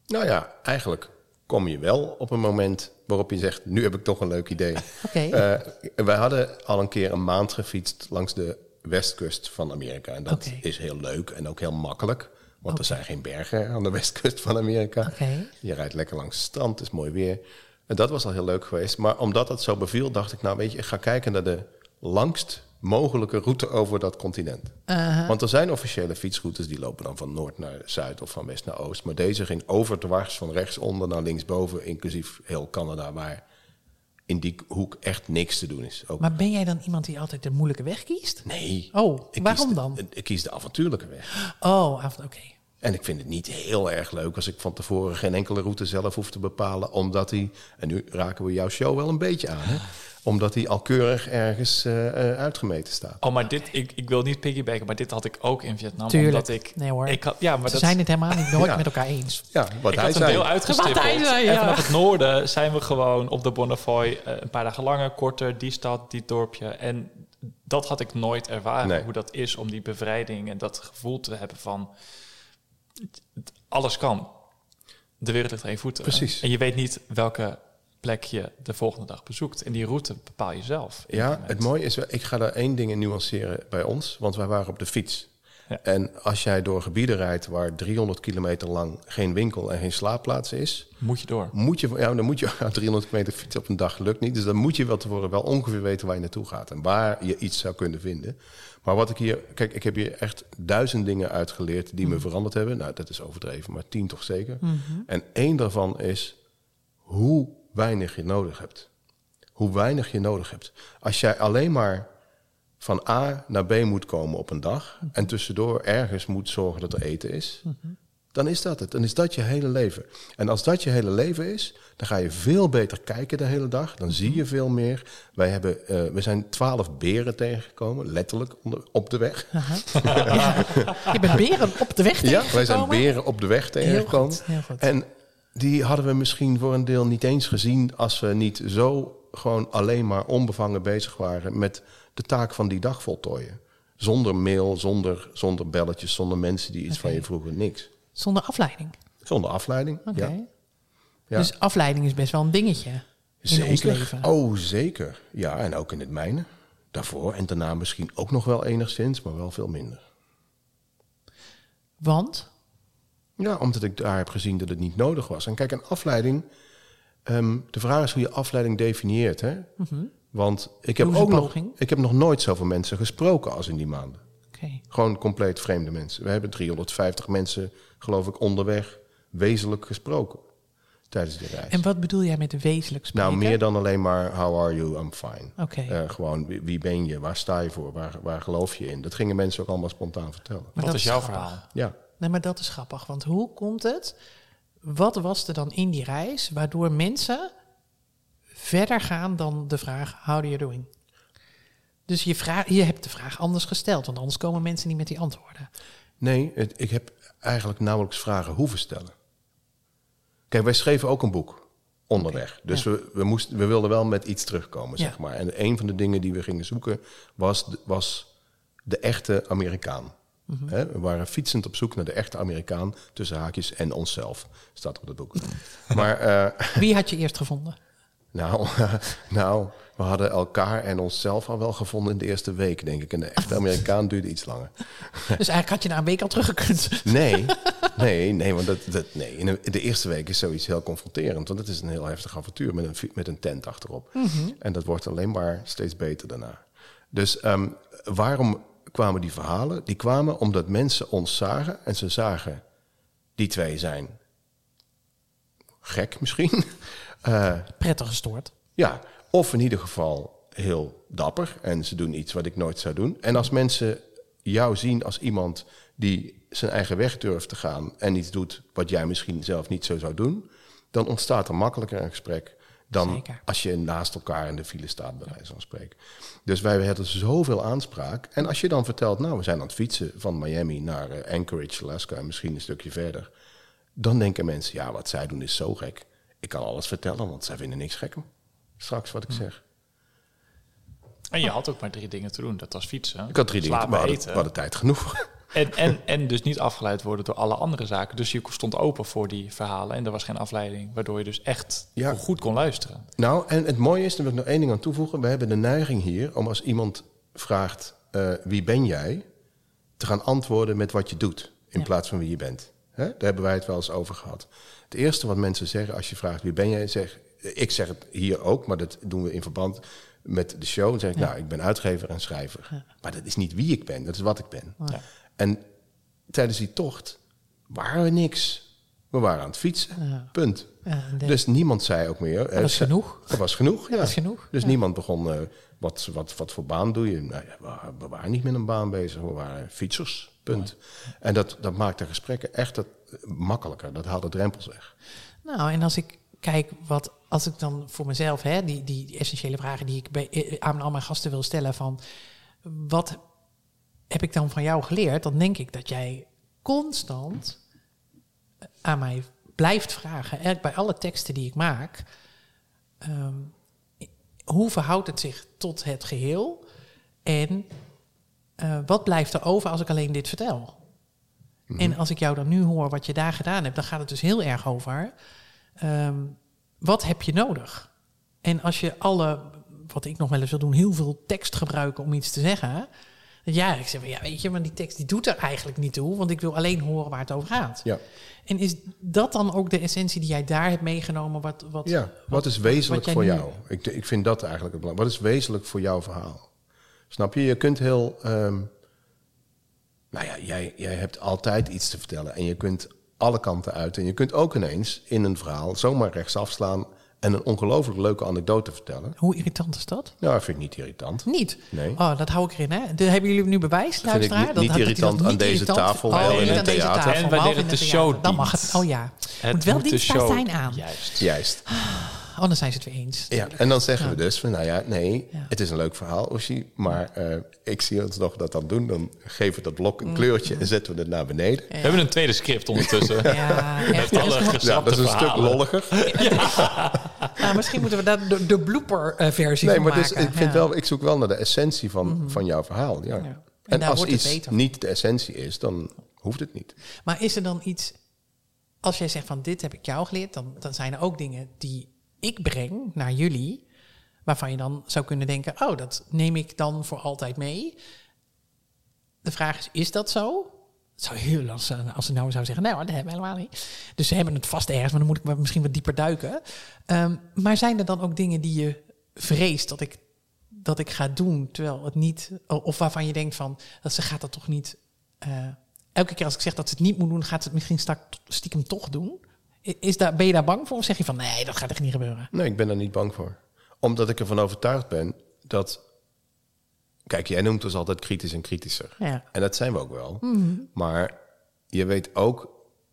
Nou ja, eigenlijk kom je wel op een moment waarop je zegt... nu heb ik toch een leuk idee. Oké. Eh, wij hadden al een keer een maand gefietst langs de westkust van Amerika. En dat is heel leuk en ook heel makkelijk. Want er zijn geen bergen aan de westkust van Amerika. Oké. Je rijdt lekker langs het strand, het is mooi weer. En dat was al heel leuk geweest. Maar omdat dat zo beviel, dacht ik... nou weet je, ik ga kijken naar de langst mogelijke route over dat continent. Want er zijn officiële fietsroutes die lopen dan van noord naar zuid of van west naar oost. Maar deze ging overdwars van rechtsonder naar linksboven, inclusief heel Canada, waar in die hoek echt niks te doen is. Ook Maar ben jij dan iemand die altijd de moeilijke weg kiest? nee. Oh, waarom de- dan? Ik kies de avontuurlijke weg. Oh, oké. En ik vind het niet heel erg leuk als ik van tevoren geen enkele route zelf hoef te bepalen. Omdat die, en nu raken we jouw show wel een beetje aan, hè? Omdat die al keurig ergens eh, eh, uitgemeten staat. Oh, maar dit, ik, ik wil niet piggybacken, maar dit had ik ook in Vietnam. Tuurlijk. Omdat ik, Nee hoor. ik had, ja, maar Ze dat, zijn het helemaal niet nooit Ja. met elkaar eens. Ja, wat ik hij had een zei. deel uitgestippeld. Wat hij zei, En ja. vanaf het noorden zijn we gewoon op de Bonnefoy eh, een paar dagen langer, korter, die stad, die dorpje. En dat had ik nooit ervaren, Nee. hoe dat is om die bevrijding en dat gevoel te hebben van alles kan. De wereld ligt aan je voeten. Precies. En je weet niet welke plek je de volgende dag bezoekt. En die route bepaal je zelf. Ja, het mooie is, ik ga daar één ding in nuanceren bij ons, want wij waren op de fiets. Ja. En als jij door gebieden rijdt waar 300 kilometer lang geen winkel en geen slaapplaats is, Moet je door. moet je, ja, dan moet je 300 kilometer fietsen op een dag lukt niet. Dus dan moet je wel tevoren wel ongeveer weten waar je naartoe gaat en waar je iets zou kunnen vinden. Maar wat ik hier, kijk, ik heb hier echt duizend dingen uitgeleerd die me veranderd hebben. Nou, dat is overdreven, maar tien toch zeker. En één daarvan is hoe weinig je nodig hebt. Hoe weinig je nodig hebt. Als jij alleen maar van A naar B moet komen op een dag en tussendoor ergens moet zorgen dat er eten is, dan is dat het. Dan is dat je hele leven. En als dat je hele leven is, dan ga je veel beter kijken de hele dag. Dan zie je veel meer. Wij hebben, eh, we zijn twaalf beren tegengekomen, letterlijk onder- op de weg. Ja. Je bent beren op de weg Ja, wij zijn tegengekomen? beren op de weg Heel tegengekomen. goed, heel goed. En die hadden we misschien voor een deel niet eens gezien als we niet zo gewoon alleen maar onbevangen bezig waren met de taak van die dag voltooien. Zonder mail, zonder, zonder belletjes, zonder mensen die iets van je vroegen, niks. Zonder afleiding. Zonder afleiding. Oké. Ja. Ja. Dus afleiding is best wel een dingetje in ons Zeker. leven. Oh, zeker. Ja, en ook in het mijne. Daarvoor en daarna misschien ook nog wel enigszins, maar wel veel minder. Want? Ja, omdat ik daar heb gezien dat het niet nodig was. En kijk, een afleiding. ehm, de vraag is hoe je afleiding definieert. Hè? Want ik heb ook nog, ik heb nog nooit zoveel mensen gesproken als in die maanden. Oké. Gewoon compleet vreemde mensen. We hebben 350 mensen, geloof ik, onderweg wezenlijk gesproken tijdens die reis. En wat bedoel jij met wezenlijk spreken? nou, meer dan alleen maar how are you, I'm fine. Oké. Eh, gewoon wie, wie ben je, waar sta je voor, waar, waar geloof je in? Dat gingen mensen ook allemaal spontaan vertellen. Maar Wat dat is jouw grappig. verhaal? Ja. Nee, maar dat is grappig. Want hoe komt het? Wat was er dan in die reis waardoor mensen verder gaan dan de vraag: How are you doing? Dus je, vraag, je hebt de vraag anders gesteld, want anders komen mensen niet met die antwoorden. Nee, het- ik heb eigenlijk nauwelijks vragen hoeven stellen. Kijk, wij schreven ook een boek onderweg. Dus ja. we, we, moesten, we wilden wel met iets terugkomen, Ja. zeg maar. En een van de dingen die we gingen zoeken was de, was de echte Amerikaan. Mhm. We waren fietsend op zoek naar de echte Amerikaan, tussen haakjes en onszelf, staat op het boek. maar eh, Wie had je eerst gevonden? Nou, nou, we hadden elkaar en onszelf al wel gevonden in de eerste week, denk ik. En de echte Amerikaan duurde iets langer. Dus eigenlijk had je na een week al teruggekund. Nee, nee, nee, want dat, dat, nee. In de, eerste week is zoiets heel confronterend. Want het is een heel heftig avontuur met een, met een tent achterop. En dat wordt alleen maar steeds beter daarna. Dus ehm, waarom kwamen die verhalen? Die kwamen omdat mensen ons zagen. En ze zagen, die twee zijn gek misschien. Eh, Prettig gestoord. ja, of in ieder geval heel dapper en ze doen iets wat ik nooit zou doen. En als mensen jou zien als iemand die zijn eigen weg durft te gaan en iets doet wat jij misschien zelf niet zo zou doen, dan ontstaat er makkelijker een gesprek dan Zeker. als je naast elkaar in de file staat, bij wijze van spreken. Dus wij hadden zoveel aanspraak. En als je dan vertelt, nou, we zijn aan het fietsen van Miami naar eh, Anchorage, Alaska en misschien een stukje verder, dan denken mensen, ja, wat zij doen is zo gek. Ik kan alles vertellen, want zij vinden niks gekker. Straks wat ik zeg. En je had ook maar drie dingen te doen. Dat was fietsen, Ik had drie dingen, slapen, we hadden, eten. we hadden tijd genoeg. En, en, en dus niet afgeleid worden door alle andere zaken. Dus je stond open voor die verhalen en er was geen afleiding. Waardoor je dus echt Ja. goed kon luisteren. Nou, en het mooie is, daar wil ik nog één ding aan toevoegen. We hebben de neiging hier om als iemand vraagt, eh, wie ben jij? Te gaan antwoorden met wat je doet, in Ja. plaats van wie je bent. Hè? Daar hebben wij het wel eens over gehad. Het eerste wat mensen zeggen als je vraagt, wie ben jij? Zeg, ik zeg het hier ook, maar dat doen we in verband. met de show. Dan zeg ik, nou, ik ben uitgever en schrijver. Maar dat is niet wie ik ben, dat is wat ik ben. En tijdens die tocht waren we niks. We waren aan het fietsen, punt. dus niemand zei ook meer... Dat was genoeg. Dat was genoeg, ja. Dat was genoeg. Dus niemand begon... Uh, wat, wat, wat voor baan doe je? Nou we, waren niet met een baan bezig. We waren fietsers, punt. En dat, dat maakt de gesprekken echt het, makkelijker. Dat haalt de drempels weg. Nou, en als ik kijk wat... Als ik dan voor mezelf, hè, die, die essentiële vragen die ik bij, eh, aan al mijn gasten wil stellen van... Wat heb ik dan van jou geleerd? Dan denk ik dat jij constant aan mij blijft vragen, eigenlijk bij alle teksten die ik maak, ehm, hoe verhoudt het zich tot het geheel en uh, wat blijft er over als ik alleen dit vertel? Mhm. En als ik jou dan nu hoor wat je daar gedaan hebt, dan gaat het dus heel erg over ehm, wat heb je nodig? En als je alle, wat ik nog wel eens wil doen, heel veel tekst gebruiken om iets te zeggen, ja, ik zeg van ja, weet je, maar die tekst die doet er eigenlijk niet toe, want ik wil alleen horen waar het over gaat. Ja. En is dat dan ook de essentie die jij daar hebt meegenomen? Wat, wat, ja, wat, is wezenlijk voor jou? Ik, ik vind dat eigenlijk het belang. Wat is wezenlijk voor jouw verhaal? Snap je? Je kunt heel. Ehm, nou ja, jij, jij hebt altijd iets te vertellen en je kunt alle kanten uit. En je kunt ook ineens in een verhaal zomaar rechtsaf slaan en een ongelooflijk leuke anekdote vertellen. Hoe irritant is dat? Nou, dat vind ik niet irritant. Niet? Nee. Oh, dat hou ik erin, hè? De, hebben jullie nu bewijs, dat Vind ik niet, niet irritant aan deze irritant. tafel, oh, wel in een theater. En wanneer het de show Dan mag het, oh ja. Het moet wel dienstbaar zijn aan. Juist. Juist. Oh, dan zijn ze het weer eens. Ja, en dan zeggen we dus van, nou ja, nee, het is een leuk verhaal, Oshi, maar uh, ik zie ons nog dat dan doen. Dan geven we dat blok een mm. kleurtje en zetten we het naar beneden. We hebben een tweede script ondertussen. ja, echt, alle ja, dat is een stuk lolliger. Ja. nou, misschien moeten we daar de, de blooper-versie nee, maar dus, ik, vind wel, ik zoek wel naar de essentie van, mm -hmm. van jouw verhaal. Ja. En, en als iets niet de essentie is, dan hoeft het niet. Maar is er dan iets, als jij zegt van dit heb ik jou geleerd, dan, dan zijn er ook dingen die ik breng naar jullie, waarvan je dan zou kunnen denken, oh, dat neem ik dan voor altijd mee. De vraag is, is dat zo? Zou heel zijn als ze nou zou zeggen, nou, dat hebben we helemaal niet. Dus ze hebben het vast ergens, maar dan moet ik misschien wat dieper duiken. Um, maar zijn er dan ook dingen die je vreest dat ik, dat ik ga doen, terwijl het niet, of waarvan je denkt van, dat ze gaat dat toch niet... Uh, elke keer als ik zeg dat ze het niet moet doen, gaat ze het misschien stiekem toch doen. Is daar, ben je daar bang voor? Of zeg je van nee, dat gaat echt niet gebeuren? Nee, ik ben daar niet bang voor. Omdat ik ervan overtuigd ben dat. Kijk, jij noemt ons altijd kritisch en kritischer. Ja. En dat zijn we ook wel. Mhm. Maar je weet ook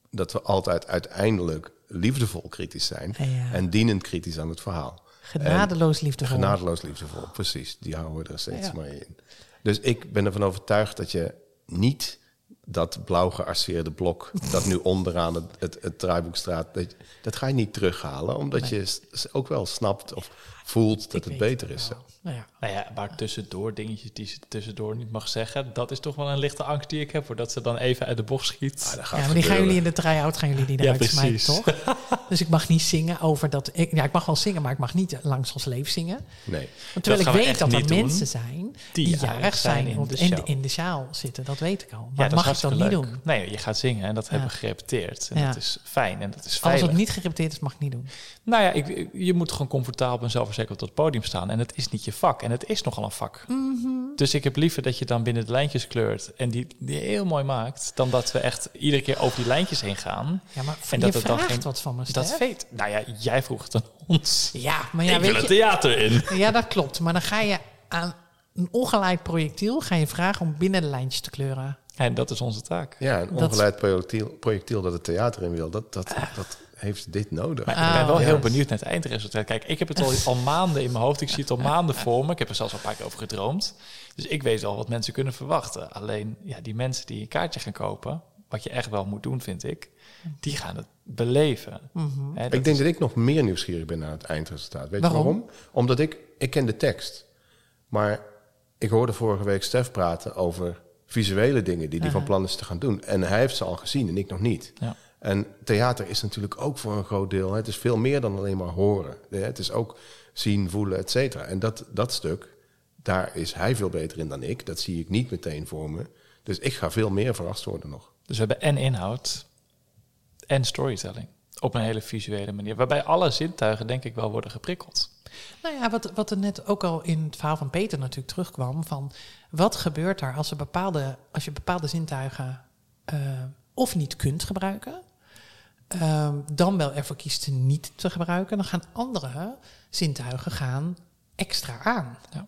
dat we altijd uiteindelijk liefdevol kritisch zijn. En dienend kritisch aan het verhaal. Genadeloos liefdevol. Genadeloos liefdevol, precies. Die houden we er steeds maar in. Dus ik ben ervan overtuigd dat je niet dat blauw gearseerde blok dat nu onderaan het, het, het draaiboek staat, dat, dat, ga je niet terughalen, omdat je ook wel snapt of voelt dat het beter is. Zo. Nou ja. nou ja, maar tussendoor dingetjes die ze tussendoor niet mag zeggen, dat is toch wel een lichte angst die ik heb, voordat ze dan even uit de bocht schiet. Ah, ja, maar die gaan jullie in de try-out, gaan jullie die eruit ja, smijten, toch? dus ik mag niet zingen over dat, ik, ja, ik mag wel zingen, maar ik mag niet langs ons leven zingen. Nee. Want terwijl ik weet dat er mensen zijn die, jarig zijn in de, in, de, in de zaal zitten, dat weet ik al. Maar ja, mag ik dat niet doen? Nee, je gaat zingen en dat hebben we gerepeteerd. En dat is fijn en dat is veilig. Als het niet gerepeteerd is, mag ik niet doen. Nou ja, ik, je moet gewoon comfortabel en zelfverzekerd op het podium staan. En het is niet je vak. En het is nogal een vak. Mhm. Dus ik heb liever dat je dan binnen de lijntjes kleurt en die, die heel mooi maakt, dan dat we echt iedere keer over die lijntjes heen gaan. Ja, maar en dat het dan geen, wat van me, Dat weet. Nou ja, jij vroeg het aan ons. Ja, maar ja, ik weet wil je, theater in. Ja, dat klopt. Maar dan ga je aan een ongeleid projectiel ga je vragen om binnen de lijntjes te kleuren. En dat is onze taak. Ja, een ongeleid projectiel, projectiel dat het theater in wil, dat, dat, dat heeft dit nodig. Maar ik ben wel heel benieuwd naar het eindresultaat. Kijk, ik heb het al, al maanden in mijn hoofd. Ik zie het al maanden voor me. Ik heb er zelfs al een paar keer over gedroomd. Dus ik weet al wat mensen kunnen verwachten. Alleen, ja, die mensen die een kaartje gaan kopen... wat je echt wel moet doen, vind ik... die gaan het beleven. Mhm. ik denk dat ik nog meer nieuwsgierig ben naar het eindresultaat. Weet je waarom? Omdat ik... Ik ken de tekst. Maar ik hoorde vorige week Stef praten over visuele dingen... die hij van plan is te gaan doen. En hij heeft ze al gezien en ik nog niet. Ja. En theater is natuurlijk ook voor een groot deel. Het is veel meer dan alleen maar horen. Het is ook zien, voelen, et cetera. En dat, dat stuk, daar is hij veel beter in dan ik. Dat zie ik niet meteen voor me. Dus ik ga veel meer verrast worden nog. Dus we hebben en inhoud en storytelling. Op een hele visuele manier. Waarbij alle zintuigen denk ik wel worden geprikkeld. Nou ja, wat, wat er net ook al in het verhaal van Peter natuurlijk terugkwam. Van wat gebeurt er als, er bepaalde, als je bepaalde zintuigen eh, of niet kunt gebruiken. Ehm, dan wel ervoor kiest ze niet te gebruiken. Dan gaan andere zintuigen gaan extra aan. Ja.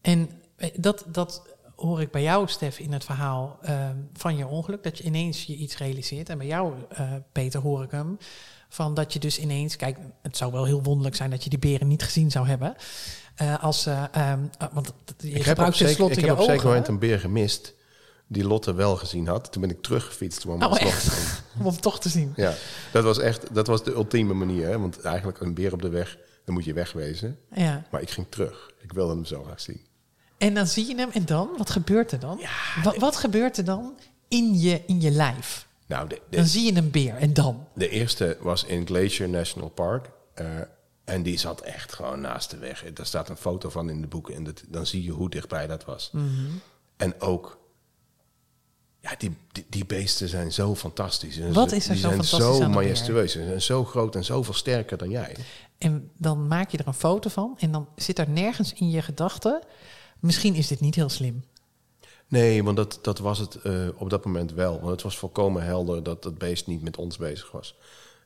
En eh, dat, dat hoor ik bij jou, Stef, in het verhaal ehm, van je ongeluk. Dat je ineens je iets realiseert. En bij jou, eh, Peter, hoor ik hem. Van dat je dus ineens... Kijk, het zou wel heel wonderlijk zijn dat je die beren niet gezien zou hebben. Eh, als, eh, ehm, eh, want je Ik heb op, gebruikt zeker, ik heb op zeker moment een beer gemist die Lotte wel gezien had. Toen ben ik teruggefietst om hem Oh, alsnog echt? te zien. Om hem toch te zien. Ja, dat was echt dat was de ultieme manier. Hè? Want eigenlijk een beer op de weg, dan moet je wegwezen. Ja. Maar ik ging terug. Ik wilde hem zo graag zien. En dan zie je hem en dan? Wat gebeurt er dan? wat, wat gebeurt er dan in je, in je lijf? Nou, de, Dan de, zie je een beer en dan? de eerste was in Glacier National Park. eh, en die zat echt gewoon naast de weg. Daar staat een foto van in de boeken. En dat, dan zie je hoe dichtbij dat was. Mhm. En ook... Ja, die, die, die beesten zijn zo fantastisch. En Wat is er die zo zijn fantastisch zo majestueus. Ze zijn zo groot en zoveel sterker dan jij. En dan maak je er een foto van en dan zit er nergens in je gedachten. Misschien is dit niet heel slim. Nee, want dat, dat was het eh, op dat moment wel. Want het was volkomen helder dat dat beest niet met ons bezig was.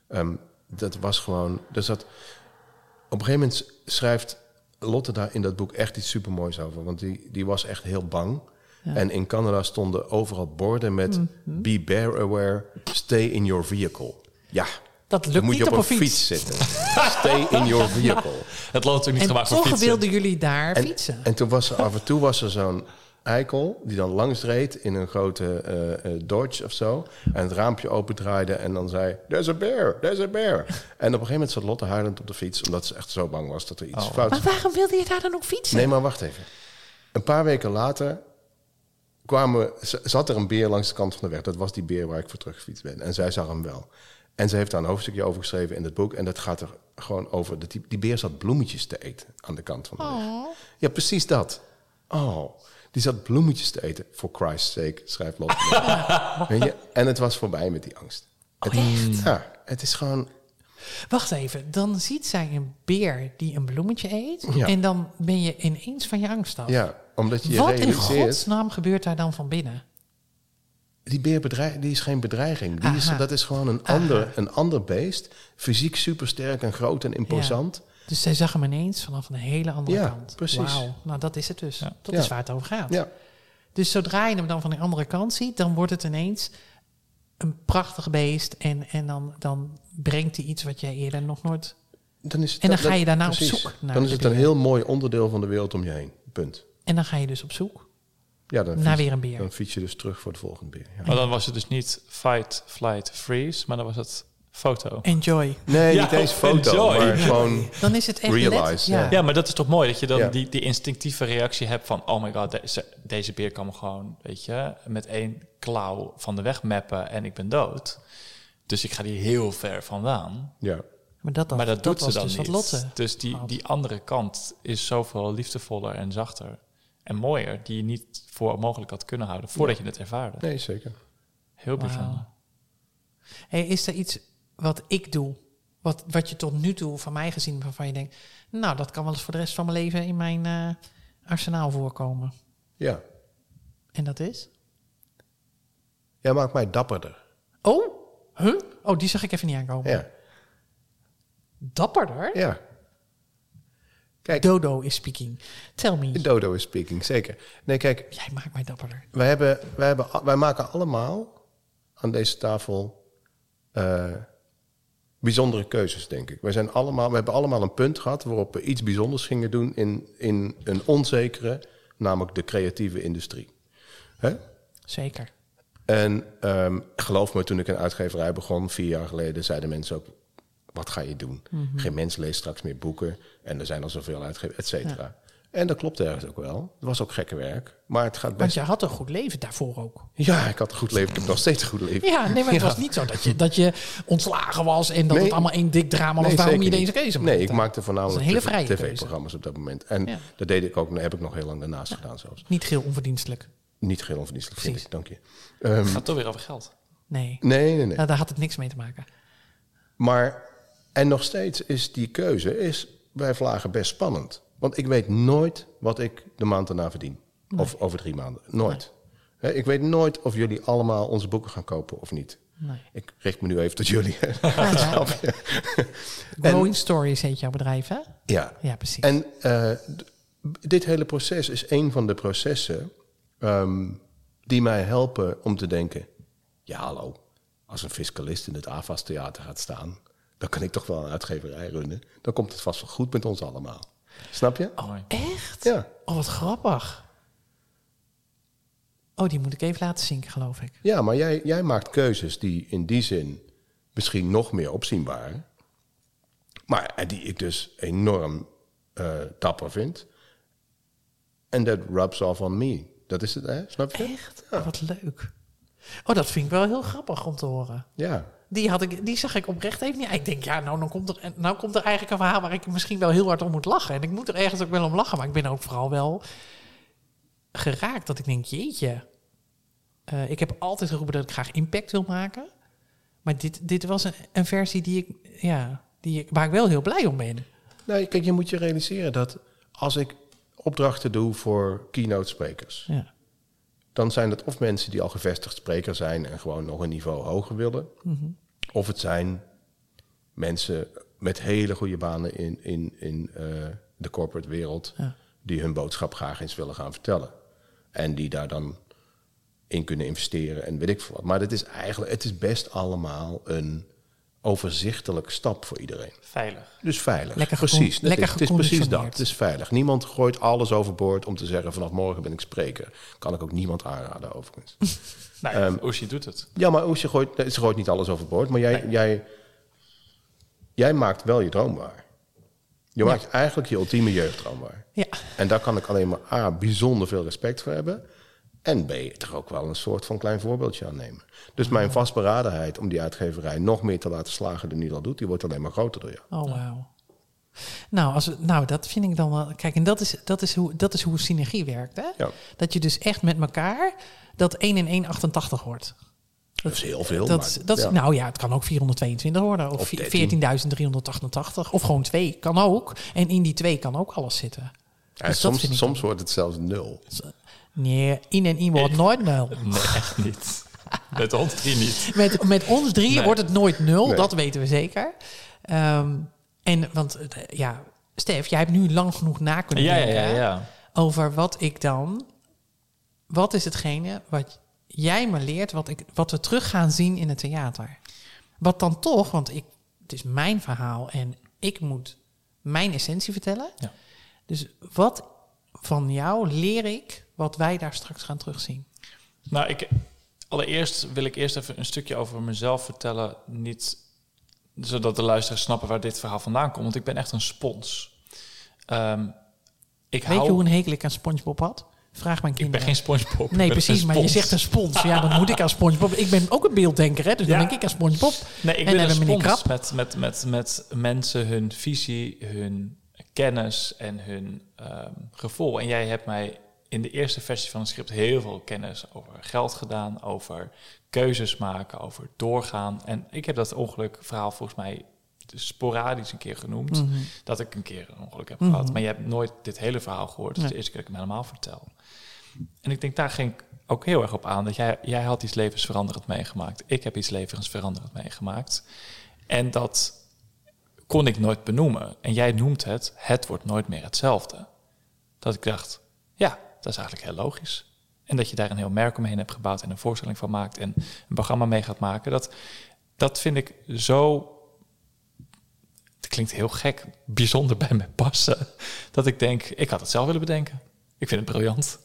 Ehm, dat was gewoon... Dus dat, op een gegeven moment schrijft Lotte daar in dat boek echt iets supermoois over. Want die, die was echt heel bang. En in Canada stonden overal borden met... Mhm. Be bear aware, stay in your vehicle. Ja, Dat lukt dan moet niet je op, een fiets. zitten. stay in your vehicle. Het loopt ook niet En gemaakt voor toch fietsen. wilden jullie daar En, fietsen. en toen was er af en toe was er zo'n eikel die dan langs reed in een grote eh, eh, Dodge of zo. En het raampje opendraaide en dan zei: There's a bear, there's a bear. En op een gegeven moment zat Lotte huilend op de fiets omdat ze echt zo bang was dat er iets Oh. fout maar waarom wilde je daar dan ook fietsen? Nee, maar wacht even. Een paar weken later kwamen, zat er een beer langs de kant van de weg. Dat was die beer waar ik voor teruggefietst ben. En zij zag hem wel. En ze heeft daar een hoofdstukje over geschreven in het boek. En dat gaat er gewoon over. Dat die, die beer zat bloemetjes te eten aan de kant van de weg. Oh. Ja, precies dat. Oh, die zat bloemetjes te eten. For Christ's sake, schrijft Lotte. Weet je? En het was voorbij met die angst. Oh, het, echt? Ja, het is gewoon... Wacht even, dan ziet zij een beer die een bloemetje eet. Ja. En dan ben je ineens van je angst af. Ja, omdat je je Wat in realiseert... godsnaam gebeurt daar dan van binnen? Die beer bedreig, die is geen bedreiging. Die is, dat is gewoon een Aha. ander, een ander beest. Fysiek supersterk en groot en imposant. Dus zij zag hem ineens vanaf een hele andere Ja, kant. precies. Wauw, nou dat is het dus. Dat is waar het over gaat. Ja. Dus zodra je hem dan van de andere kant ziet, dan wordt het ineens een prachtig beest. En, en dan, dan brengt hij iets wat jij eerder nog nooit... Dan is het, En dan dat- ga je daarna op zoek naar Dan is het een heel mooi onderdeel van de wereld om je heen. Punt. En dan ga je dus op zoek Ja, dan naar fiets, weer een beer. dan fiets je dus terug voor de volgende beer. Ja. Maar dan was het dus niet fight, flight, freeze, maar dan was het foto. Enjoy. Nee, Ja, niet eens foto, enjoy. maar gewoon... Dan is het echt Realize, ja. Ja, maar dat is toch mooi dat je dan Ja. die, die instinctieve reactie hebt van... oh my god, deze, deze beer kan me gewoon, weet je... met één klauw van de weg mappen en ik ben dood. Dus ik ga die heel ver vandaan. Ja. Maar dat, maar dat, doet was ze dan dus niet. dus die, die andere kant is zoveel liefdevoller en zachter en mooier... die je niet voor mogelijk had kunnen houden voordat je het ervaarde. Nee, zeker. Heel bijzonder. Hey, is er iets wat ik doe, wat, wat je tot nu toe van mij gezien, waarvan je denkt, nou, dat kan wel eens voor de rest van mijn leven in mijn eh, arsenaal voorkomen? Ja. En dat is? Jij maakt mij dapperder. Oh, huh? Oh, die zag ik even niet aankomen. Ja. Dapperder? Ja. Kijk, Dodo is speaking. Tell me. Dodo is speaking, zeker. Nee, kijk, Jij maakt mij dapperder. wij, hebben, wij, hebben, wij maken allemaal aan deze tafel eh, bijzondere keuzes, denk ik. Wij zijn allemaal, we hebben allemaal een punt gehad waarop we iets bijzonders gingen doen in, in een onzekere, namelijk de creatieve industrie. Hè? Zeker. En ehm, geloof me, toen ik een uitgeverij begon, vier jaar geleden, zeiden mensen ook: wat ga je doen? Geen mens leest straks meer boeken en er zijn al zoveel uitgevers, et cetera. En dat klopt ergens ook wel. Het was ook gekke werk, maar het gaat Want best. je had een goed leven daarvoor ook. Ja, ik had een goed leven. Ik heb nog steeds een goed leven. Ja, nee, maar het Ja. was niet zo dat je, dat je ontslagen was en dat Nee. het allemaal één dik drama was Nee, waarom je deze keuze Nee, maakte. ik maakte voornamelijk tv-programma's op dat moment. En Ja. dat deed ik ook, heb ik nog heel lang daarnaast gedaan zelfs. Niet geheel onverdienstelijk. Niet geheel onverdienstelijk, vind Precies. ik. Dank je. Ehm, Het gaat toch weer over geld. Nee. nee, nee, nee. Nou, daar had het niks mee te maken. Maar, en nog steeds is die keuze is bij Vlagen best spannend. Want ik weet nooit wat ik de maand daarna verdien. Of over drie maanden. Nooit. Ik weet nooit of jullie allemaal onze boeken gaan kopen of niet. Nee. Ik richt me nu even tot jullie. Ja? Growing Stories heet jouw bedrijf, hè? Ja. Ja, precies. En eh, dit hele proces is een van de processen ehm, die mij helpen om te denken: ja, hallo, als een fiscalist in het AFAS Theater gaat staan, dan kan ik toch wel een uitgeverij runnen. Dan komt het vast wel goed met ons allemaal. Snap je? Mooi. Echt? Ja. Oh, wat grappig. Oh, die moet ik even laten zinken, geloof ik. Ja, maar jij, jij maakt keuzes die in die zin misschien nog meer opzienbaar, maar eh, die ik dus enorm eh, dapper vind. En that rubs off on me. Dat is het, hè? Snap je? Echt? Oh, wat leuk. Oh, dat vind ik wel heel grappig om te horen. Ja. Die, had ik, die zag ik oprecht even niet. Ik denk, ja, nou, dan komt er, nou komt er eigenlijk een verhaal waar ik misschien wel heel hard om moet lachen. En ik moet er ergens ook wel om lachen. Maar ik ben ook vooral wel geraakt dat ik denk, jeetje. Eh, ik heb altijd geroepen dat ik graag impact wil maken. Maar dit, dit was een, een versie die ik, ja, die ik, waar ik wel heel blij om ben. Nee, kijk, je moet je realiseren dat als ik opdrachten doe voor keynote sprekers, Ja. Dan zijn het of mensen die al gevestigd spreker zijn en gewoon nog een niveau hoger willen, of het zijn mensen met hele goede banen in, in, in eh, de corporate wereld, Ja. die hun boodschap graag eens willen gaan vertellen. En die daar dan in kunnen investeren en weet ik veel wat. Maar het is eigenlijk, het is best allemaal een overzichtelijk stap voor iedereen. Veilig. Dus veilig. Lekker precies. Dat lekker is, het is precies dat. Het is veilig. Niemand gooit alles overboord om te zeggen vanaf morgen ben ik spreker. Kan ik ook niemand aanraden overigens. Nou, doet het. ja, maar Oesje gooit, nee, ze gooit niet alles overboord. Maar jij, jij, jij maakt wel je droom waar. Je maakt eigenlijk je ultieme jeugddroom waar. Ja. En daar kan ik alleen maar A, bijzonder veel respect voor hebben. En B, er ook wel een soort van klein voorbeeldje aan nemen. Dus mijn vastberadenheid om die uitgeverij nog meer te laten slagen dan die al doet, die wordt alleen maar groter door jou. Oh, wauw. Nou, als we, nou, dat vind ik dan wel. Kijk, en dat is, dat is, hoe, dat is hoe synergie werkt. Hè? Ja. Dat je dus echt met elkaar dat 1 in 1 88 wordt. Dat is heel veel. Dat, maar, dat ja. Nou ja, het kan ook 422 worden. Of, Of 14.388. Of gewoon 2. Kan ook. En in die 2 kan ook alles zitten. Ja, Dus soms soms wordt het zelfs nul. Nee, in en in wordt nooit nul. Nee, echt niet. Met ons drie niet. Met, met ons drie Nee. wordt het nooit nul, Nee. dat weten we zeker. Ehm, en want, eh, ja, Stef, jij hebt nu lang genoeg na kunnen Ja, ja, denken ja, ja. over wat ik dan... Wat is hetgene wat jij me leert, wat, ik, wat we terug gaan zien in het theater? Wat dan toch, want ik, het is mijn verhaal en ik moet mijn essentie vertellen. Ja. Dus wat van jou leer ik wat wij daar straks gaan terugzien? Nou, ik, allereerst wil ik eerst even een stukje over mezelf vertellen. Niet zodat de luisteraars snappen waar dit verhaal vandaan komt. Want ik ben echt een spons. Ehm, ik Weet hou, je hoe een hekel ik aan SpongeBob had? Vraag mijn ik ben kinderen. geen SpongeBob. Nee, precies, maar je zegt een spons. Ja, dan moet ik aan SpongeBob. Ik ben ook een beelddenker, hè, dus dan denk ik aan SpongeBob. Nee, ik En ben een spons met, met, met mensen hun visie, hun kennis en hun ehm, gevoel. En jij hebt mij in de eerste versie van het script heel veel kennis over geld gedaan, over keuzes maken, over doorgaan. En ik heb dat ongelukverhaal volgens mij sporadisch een keer genoemd. Mhm. Dat ik een keer een ongeluk heb Mhm. gehad. Maar je hebt nooit dit hele verhaal gehoord. Het is Nee. de eerste keer dat ik hem helemaal vertel. En ik denk, daar ging ik ook heel erg op aan. Dat jij, jij had iets levensveranderend meegemaakt. Ik heb iets levensveranderend meegemaakt. En dat kon ik nooit benoemen. En jij noemt het, het wordt nooit meer hetzelfde. Dat ik dacht, ja, dat is eigenlijk heel logisch. En dat je daar een heel merk omheen hebt gebouwd en een voorstelling van maakt en een programma mee gaat maken. Dat, dat vind ik zo het klinkt heel gek, bijzonder bij me passen. Dat ik denk, ik had het zelf willen bedenken. Ik vind het briljant.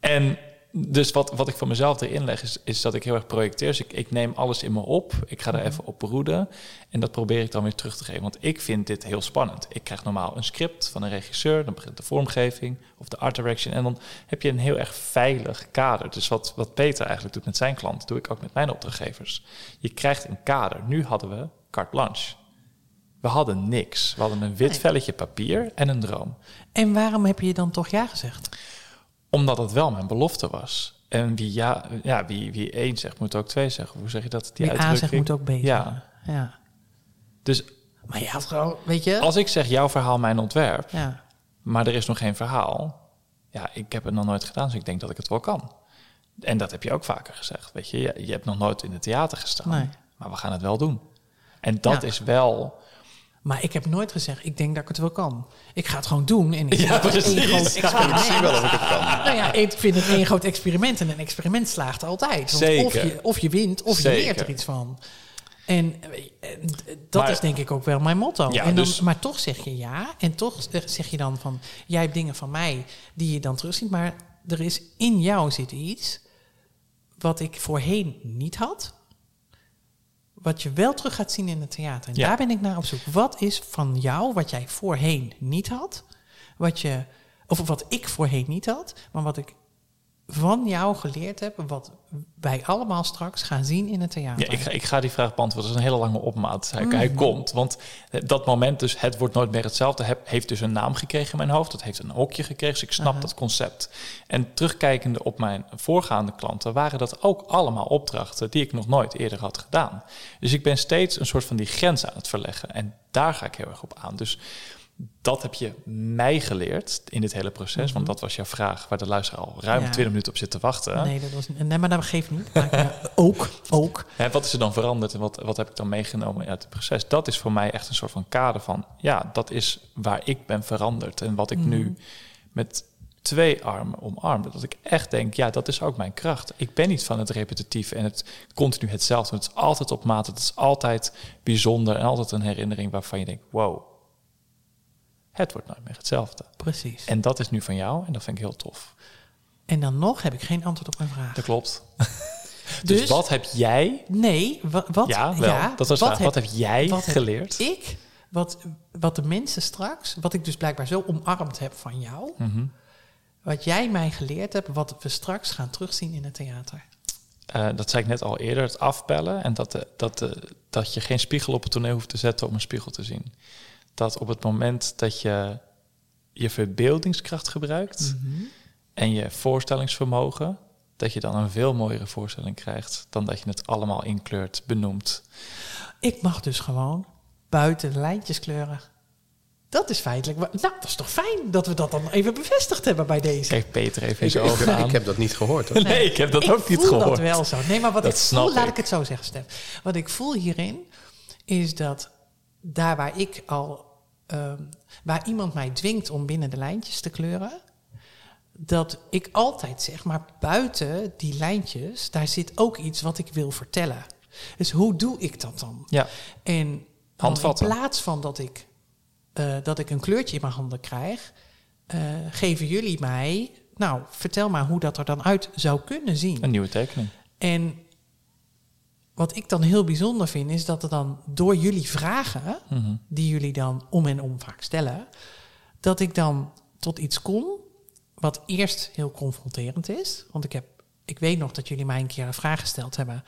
En dus wat, wat ik voor mezelf erin leg, is, is dat ik heel erg projecteer. Dus ik, ik neem alles in me op. Ik ga er even op beroeden. En dat probeer ik dan weer terug te geven. Want ik vind dit heel spannend. Ik krijg normaal een script van een regisseur. Dan begint de vormgeving of de art direction. En dan heb je een heel erg veilig kader. Dus wat, wat Peter eigenlijk doet met zijn klanten, doe ik ook met mijn opdrachtgevers. Je krijgt een kader. Nu hadden we carte blanche. We hadden niks. We hadden een wit velletje papier en een droom. En waarom heb je dan toch ja gezegd? Omdat het wel mijn belofte was. En wie, ja, ja, wie, wie één zegt, moet ook twee zeggen. Hoe zeg je dat? Die Die A zegt uitdrukking? moet ook B Ja. ja. Dus Maar je had gewoon, weet je... Als ik zeg jouw verhaal, mijn ontwerp, Ja, maar er is nog geen verhaal. Ja, ik heb het nog nooit gedaan, dus ik denk dat ik het wel kan. En dat heb je ook vaker gezegd. Weet je, je, je hebt nog nooit in het theater gestaan, Nee. maar we gaan het wel doen. En dat Ja. is wel. Maar ik heb nooit gezegd, ik denk dat ik het wel kan. Ik ga het gewoon doen en ik Ja, vind het precies. groot Ja. Ik zie wel of ik het kan. Nou ja, ik vind het één groot experiment en een experiment slaagt altijd. Want Zeker. Of je, of je wint, of je leert er iets van. En, eh, en dat Maar- is denk ik ook wel mijn motto. Ja, en dan, dus- Maar toch zeg je ja. En toch zeg je dan van... Jij hebt dingen van mij die je dan terugziet. Maar er is in jou zit iets... wat ik voorheen niet had... wat je wel terug gaat zien in het theater. En Ja. daar ben ik naar op zoek. Wat is van jou wat jij voorheen niet had... wat je... of wat ik voorheen niet had... maar wat ik van jou geleerd heb... wat wij allemaal straks gaan zien in het theater. Ja, ik, ga, ik ga die vraag beantwoorden. Dat is een hele lange opmaat. Hij, Mm. hij komt. Want eh, dat moment, dus het wordt nooit meer hetzelfde, heb, heeft dus een naam gekregen in mijn hoofd. Dat heeft een hokje gekregen. Dus ik snap Aha. dat concept. En terugkijkende op mijn voorgaande klanten, waren dat ook allemaal opdrachten die ik nog nooit eerder had gedaan. Dus ik ben steeds een soort van die grens aan het verleggen. En daar ga ik heel erg op aan. Dus dat heb je mij geleerd in dit hele proces. Want dat was jouw vraag waar de luisteraar al ruim Mhm. Ja. 20 minuten op zit te wachten. Nee, dat was, nee, maar dat geeft niet. Maar, ja, ook, ook. Hè, wat is er dan veranderd en wat, wat heb ik dan meegenomen uit het proces? Dat is voor mij echt een soort van kader van, ja, dat is waar ik ben veranderd. En wat ik nu met twee armen omarm. Dat ik echt denk, ja, dat is ook mijn kracht. Ik ben niet van het repetitieve en het continu hetzelfde. Het is altijd op maat, het is altijd bijzonder en altijd een herinnering waarvan je denkt, wow, het wordt nooit meer hetzelfde. Precies. En dat is nu van jou en dat vind ik heel tof. En dan nog heb ik geen antwoord op mijn vraag. Dat klopt. Dus, wat heb jij Nee, wa- wat... Ja, wel. dat was de vraag. Wat heb jij wat heb geleerd? ik, wat, wat de mensen straks... Wat ik dus blijkbaar zo omarmd heb van jou... Mhm. Wat jij mij geleerd hebt... Wat we straks gaan terugzien in het theater. Eh, dat zei ik net al eerder, het afbellen. En dat, de, dat, de, dat je geen spiegel op het toneel hoeft te zetten om een spiegel te zien. Dat op het moment dat je je verbeeldingskracht gebruikt en je voorstellingsvermogen, dat je dan een veel mooiere voorstelling krijgt dan dat je het allemaal inkleurt, benoemt. Ik mag dus gewoon buiten de lijntjes kleuren. Dat is feitelijk... Nou, dat is toch fijn dat we dat dan even bevestigd hebben bij deze. Kijk Peter even in Ik, zijn ik, ogen aan. ik heb dat niet gehoord. Hoor. nee, ik heb dat ik ook niet voel gehoord. dat wel zo. Nee, maar wat Dat ik voel, laat ik. ik het zo zeggen, Stef. Wat ik voel hierin is dat daar waar ik al, ehm, waar iemand mij dwingt om binnen de lijntjes te kleuren, dat ik altijd zeg, maar buiten die lijntjes, daar zit ook iets wat ik wil vertellen. Dus hoe doe ik dat dan? Ja, En Handvatten. in plaats van dat ik, eh, dat ik een kleurtje in mijn handen krijg, eh, geven jullie mij, nou, vertel maar hoe dat er dan uit zou kunnen zien. een nieuwe tekening. En wat ik dan heel bijzonder vind, is dat er dan door jullie vragen, Mhm. die jullie dan om en om vaak stellen, dat ik dan tot iets kom wat eerst heel confronterend is. Want ik, heb, ik weet nog dat jullie mij een keer een vraag gesteld hebben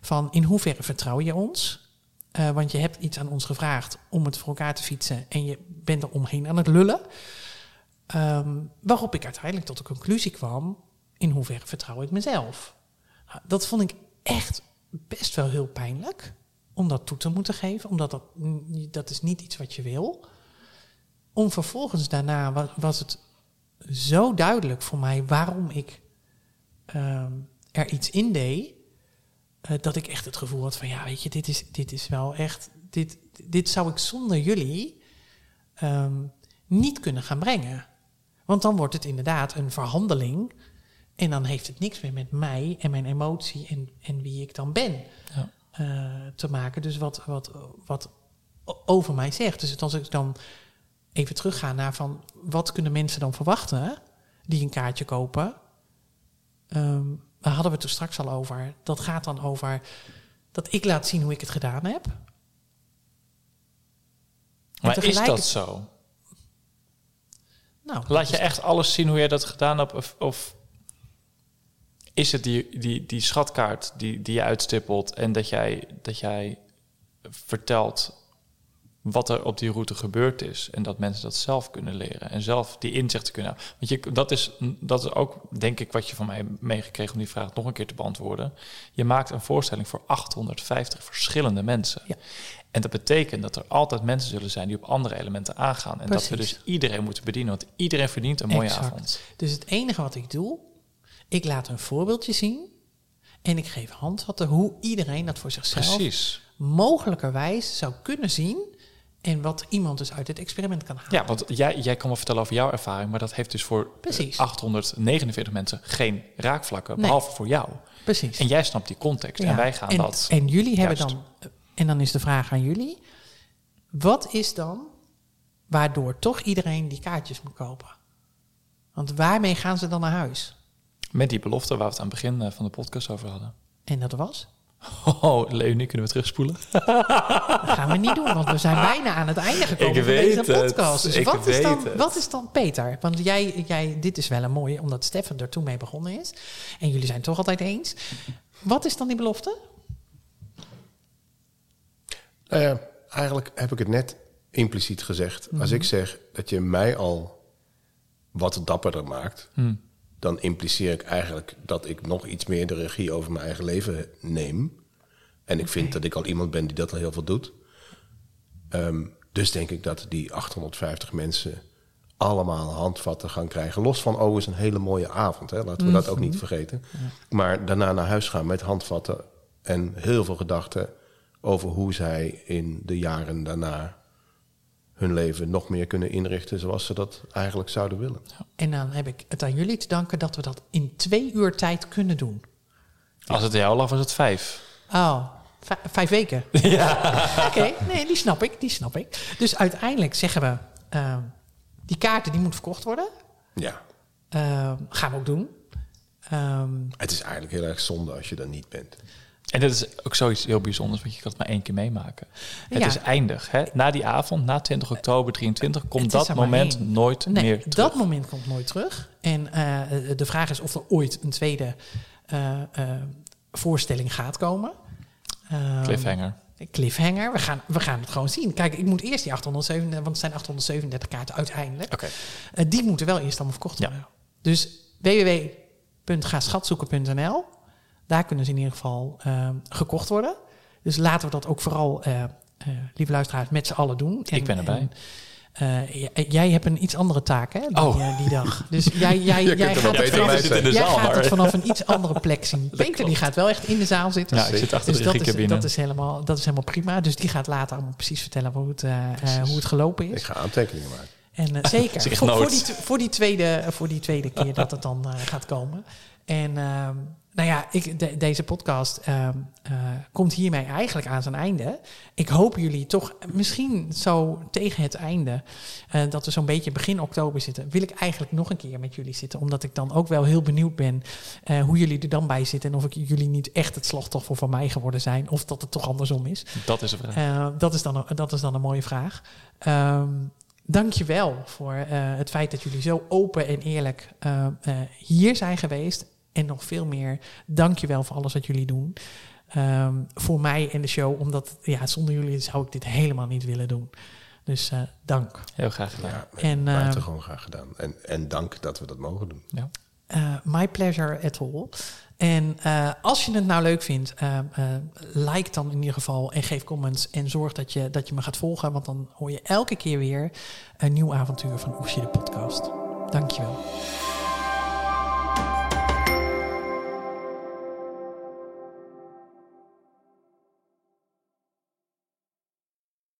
van in hoeverre vertrouw je ons? Eh, want je hebt iets aan ons gevraagd om het voor elkaar te fietsen en je bent er omheen aan het lullen. Ehm, waarop ik uiteindelijk tot de conclusie kwam, in hoeverre vertrouw ik mezelf? Nou, dat vond ik echt best wel heel pijnlijk om dat toe te moeten geven, omdat dat, dat is niet iets wat je wil. Om vervolgens daarna wa- was het zo duidelijk voor mij waarom ik ehm, er iets in deed, eh, dat ik echt het gevoel had van ja, weet je, dit is, dit is wel echt, dit, dit zou ik zonder jullie ehm, niet kunnen gaan brengen. Want dan wordt het inderdaad een verhandeling. En dan heeft het niks meer met mij en mijn emotie en, en wie ik dan ben Ja. eh, te maken. Dus wat, wat, wat over mij zegt. Dus als ik dan even terugga naar van wat kunnen mensen dan verwachten die een kaartje kopen. Ehm daar hadden we het er straks al over. Dat gaat dan over dat ik laat zien hoe ik het gedaan heb. Maar is dat zo? Nou, Laat je echt alles zien hoe jij dat gedaan hebt? Of, of is het die, die, die schatkaart die, die je uitstippelt en dat jij, dat jij vertelt wat er op die route gebeurd is en dat mensen dat zelf kunnen leren en zelf die inzichten kunnen hebben. Want je, dat, is, dat is ook, denk ik, wat je van mij meegekregen om die vraag nog een keer te beantwoorden. Je maakt een voorstelling voor 850 verschillende mensen. Ja. En dat betekent dat er altijd mensen zullen zijn die op andere elementen aangaan. En dat we dus iedereen moeten bedienen, want iedereen verdient een mooie Exact. avond. Dus het enige wat ik doe, ik laat een voorbeeldje zien en ik geef handvatten hoe iedereen dat voor zichzelf Precies. mogelijkerwijs zou kunnen zien en wat iemand dus uit het experiment kan halen. Ja, want jij, jij kan wel vertellen over jouw ervaring, maar dat heeft dus voor eh, Precies. 849 mensen geen raakvlakken, Nee. behalve voor jou. Precies. En jij snapt die context Ja. en wij gaan en, dat. En jullie hebben dan, en dan is de vraag aan jullie, wat is dan waardoor toch iedereen die kaartjes moet kopen? Want waarmee gaan ze dan naar huis? Met die belofte waar we het aan het begin eh, van de podcast over hadden. En dat was? Oh, Leonie, kunnen we terugspoelen? Dat gaan we niet doen, want we zijn bijna aan het einde gekomen Ik van weet deze het. podcast. Dus Ik wat, is dan, het. wat is dan Peter? Want jij, jij, dit is wel een mooie, omdat Stefan er toen mee begonnen is. En jullie zijn het toch altijd eens. Wat is dan die belofte? Nou ja, eigenlijk heb ik het net impliciet gezegd. Als ik zeg dat je mij al wat dapperder maakt, Hmm. Dan impliceer ik eigenlijk dat ik nog iets meer de regie over mijn eigen leven neem. En ik vind dat ik al iemand ben die dat al heel veel doet. Ehm, dus denk ik dat die 850 mensen allemaal handvatten gaan krijgen. Los van, oh, is een hele mooie avond. Hè? Laten we dat ook niet vergeten. Maar daarna naar huis gaan met handvatten en heel veel gedachten over hoe zij in de jaren daarna hun leven nog meer kunnen inrichten zoals ze dat eigenlijk zouden willen. En dan heb ik het aan jullie te danken dat we dat in twee uur tijd kunnen doen. Als het jou lag, was het vijf. Oh, vij- vijf weken. Oké, nee, die snap ik, die snap ik. Dus uiteindelijk zeggen we, ehm, die kaarten die moeten verkocht worden. Ja, Ehm, gaan we ook doen. Ehm, het is eigenlijk heel erg zonde als je er niet bent. En dat is ook zoiets heel bijzonders, want je kan het maar één keer meemaken. Het Ja. is eindig. Hè? Na die avond, na 20 oktober 23, komt dat moment nooit nee, meer terug. dat moment komt nooit terug. En eh, de vraag is of er ooit een tweede eh, eh, voorstelling gaat komen. Ehm, Cliffhanger. Cliffhanger. We gaan, we gaan het gewoon zien. Kijk, ik moet eerst die 837, want het zijn 837 kaarten uiteindelijk. Oké. Eh, die moeten wel eerst allemaal verkocht Ja. worden. Dus www.gaschatzoeken.nl. Daar kunnen ze in ieder geval eh, gekocht worden. Dus laten we dat ook vooral, eh, eh, lieve luisteraars, met z'n allen doen. En- Ik ben erbij. en, eh, jij hebt een iets andere taak, hè? Die, Oh. die dag. Dus jij, jij, Je jij gaat, het beter vanaf, in de jij zaal, gaat het maar- vanaf een iets andere plek zien. Peter die gaat wel echt in de zaal zitten. Ja, ik zit achter Dus de dat is, dat, is helemaal, dat is helemaal prima. Dus die gaat later allemaal precies vertellen hoe het, hoe het gelopen Ik is. ga aantekeningen maken. En eh, zeker, voor, die, voor, die tweede, voor die tweede keer dat het dan gaat komen. En ehm, nou ja, ik, de- deze podcast ehm, eh, komt hiermee eigenlijk aan zijn einde. Ik hoop jullie toch misschien zo tegen het einde, eh, dat we zo'n beetje begin oktober zitten, wil ik eigenlijk nog een keer met jullie zitten. Omdat ik dan ook wel heel benieuwd ben eh, hoe jullie er dan bij zitten. En of ik jullie niet echt het slachtoffer van mij geworden zijn. Of dat het toch andersom is. Dat is de vraag. Dat, is dan een, dat is dan een mooie vraag. Ehm Dank je wel voor het feit dat jullie zo open en eerlijk hier zijn geweest. En nog veel meer, dank je wel voor alles wat jullie doen. Ehm, voor mij en de show, omdat ja, zonder jullie zou ik dit helemaal niet willen doen. Dus eh, dank. Heel graag gedaan. Ja, En, eh, buitengewoon graag gedaan. En, en dank dat we dat mogen doen. Ja. Eh, my pleasure at all. En eh, als je het nou leuk vindt, eh, eh, like dan in ieder geval en geef comments. En zorg dat je, dat je me gaat volgen, want dan hoor je elke keer weer een nieuw avontuur van Oesje de podcast. Dankjewel.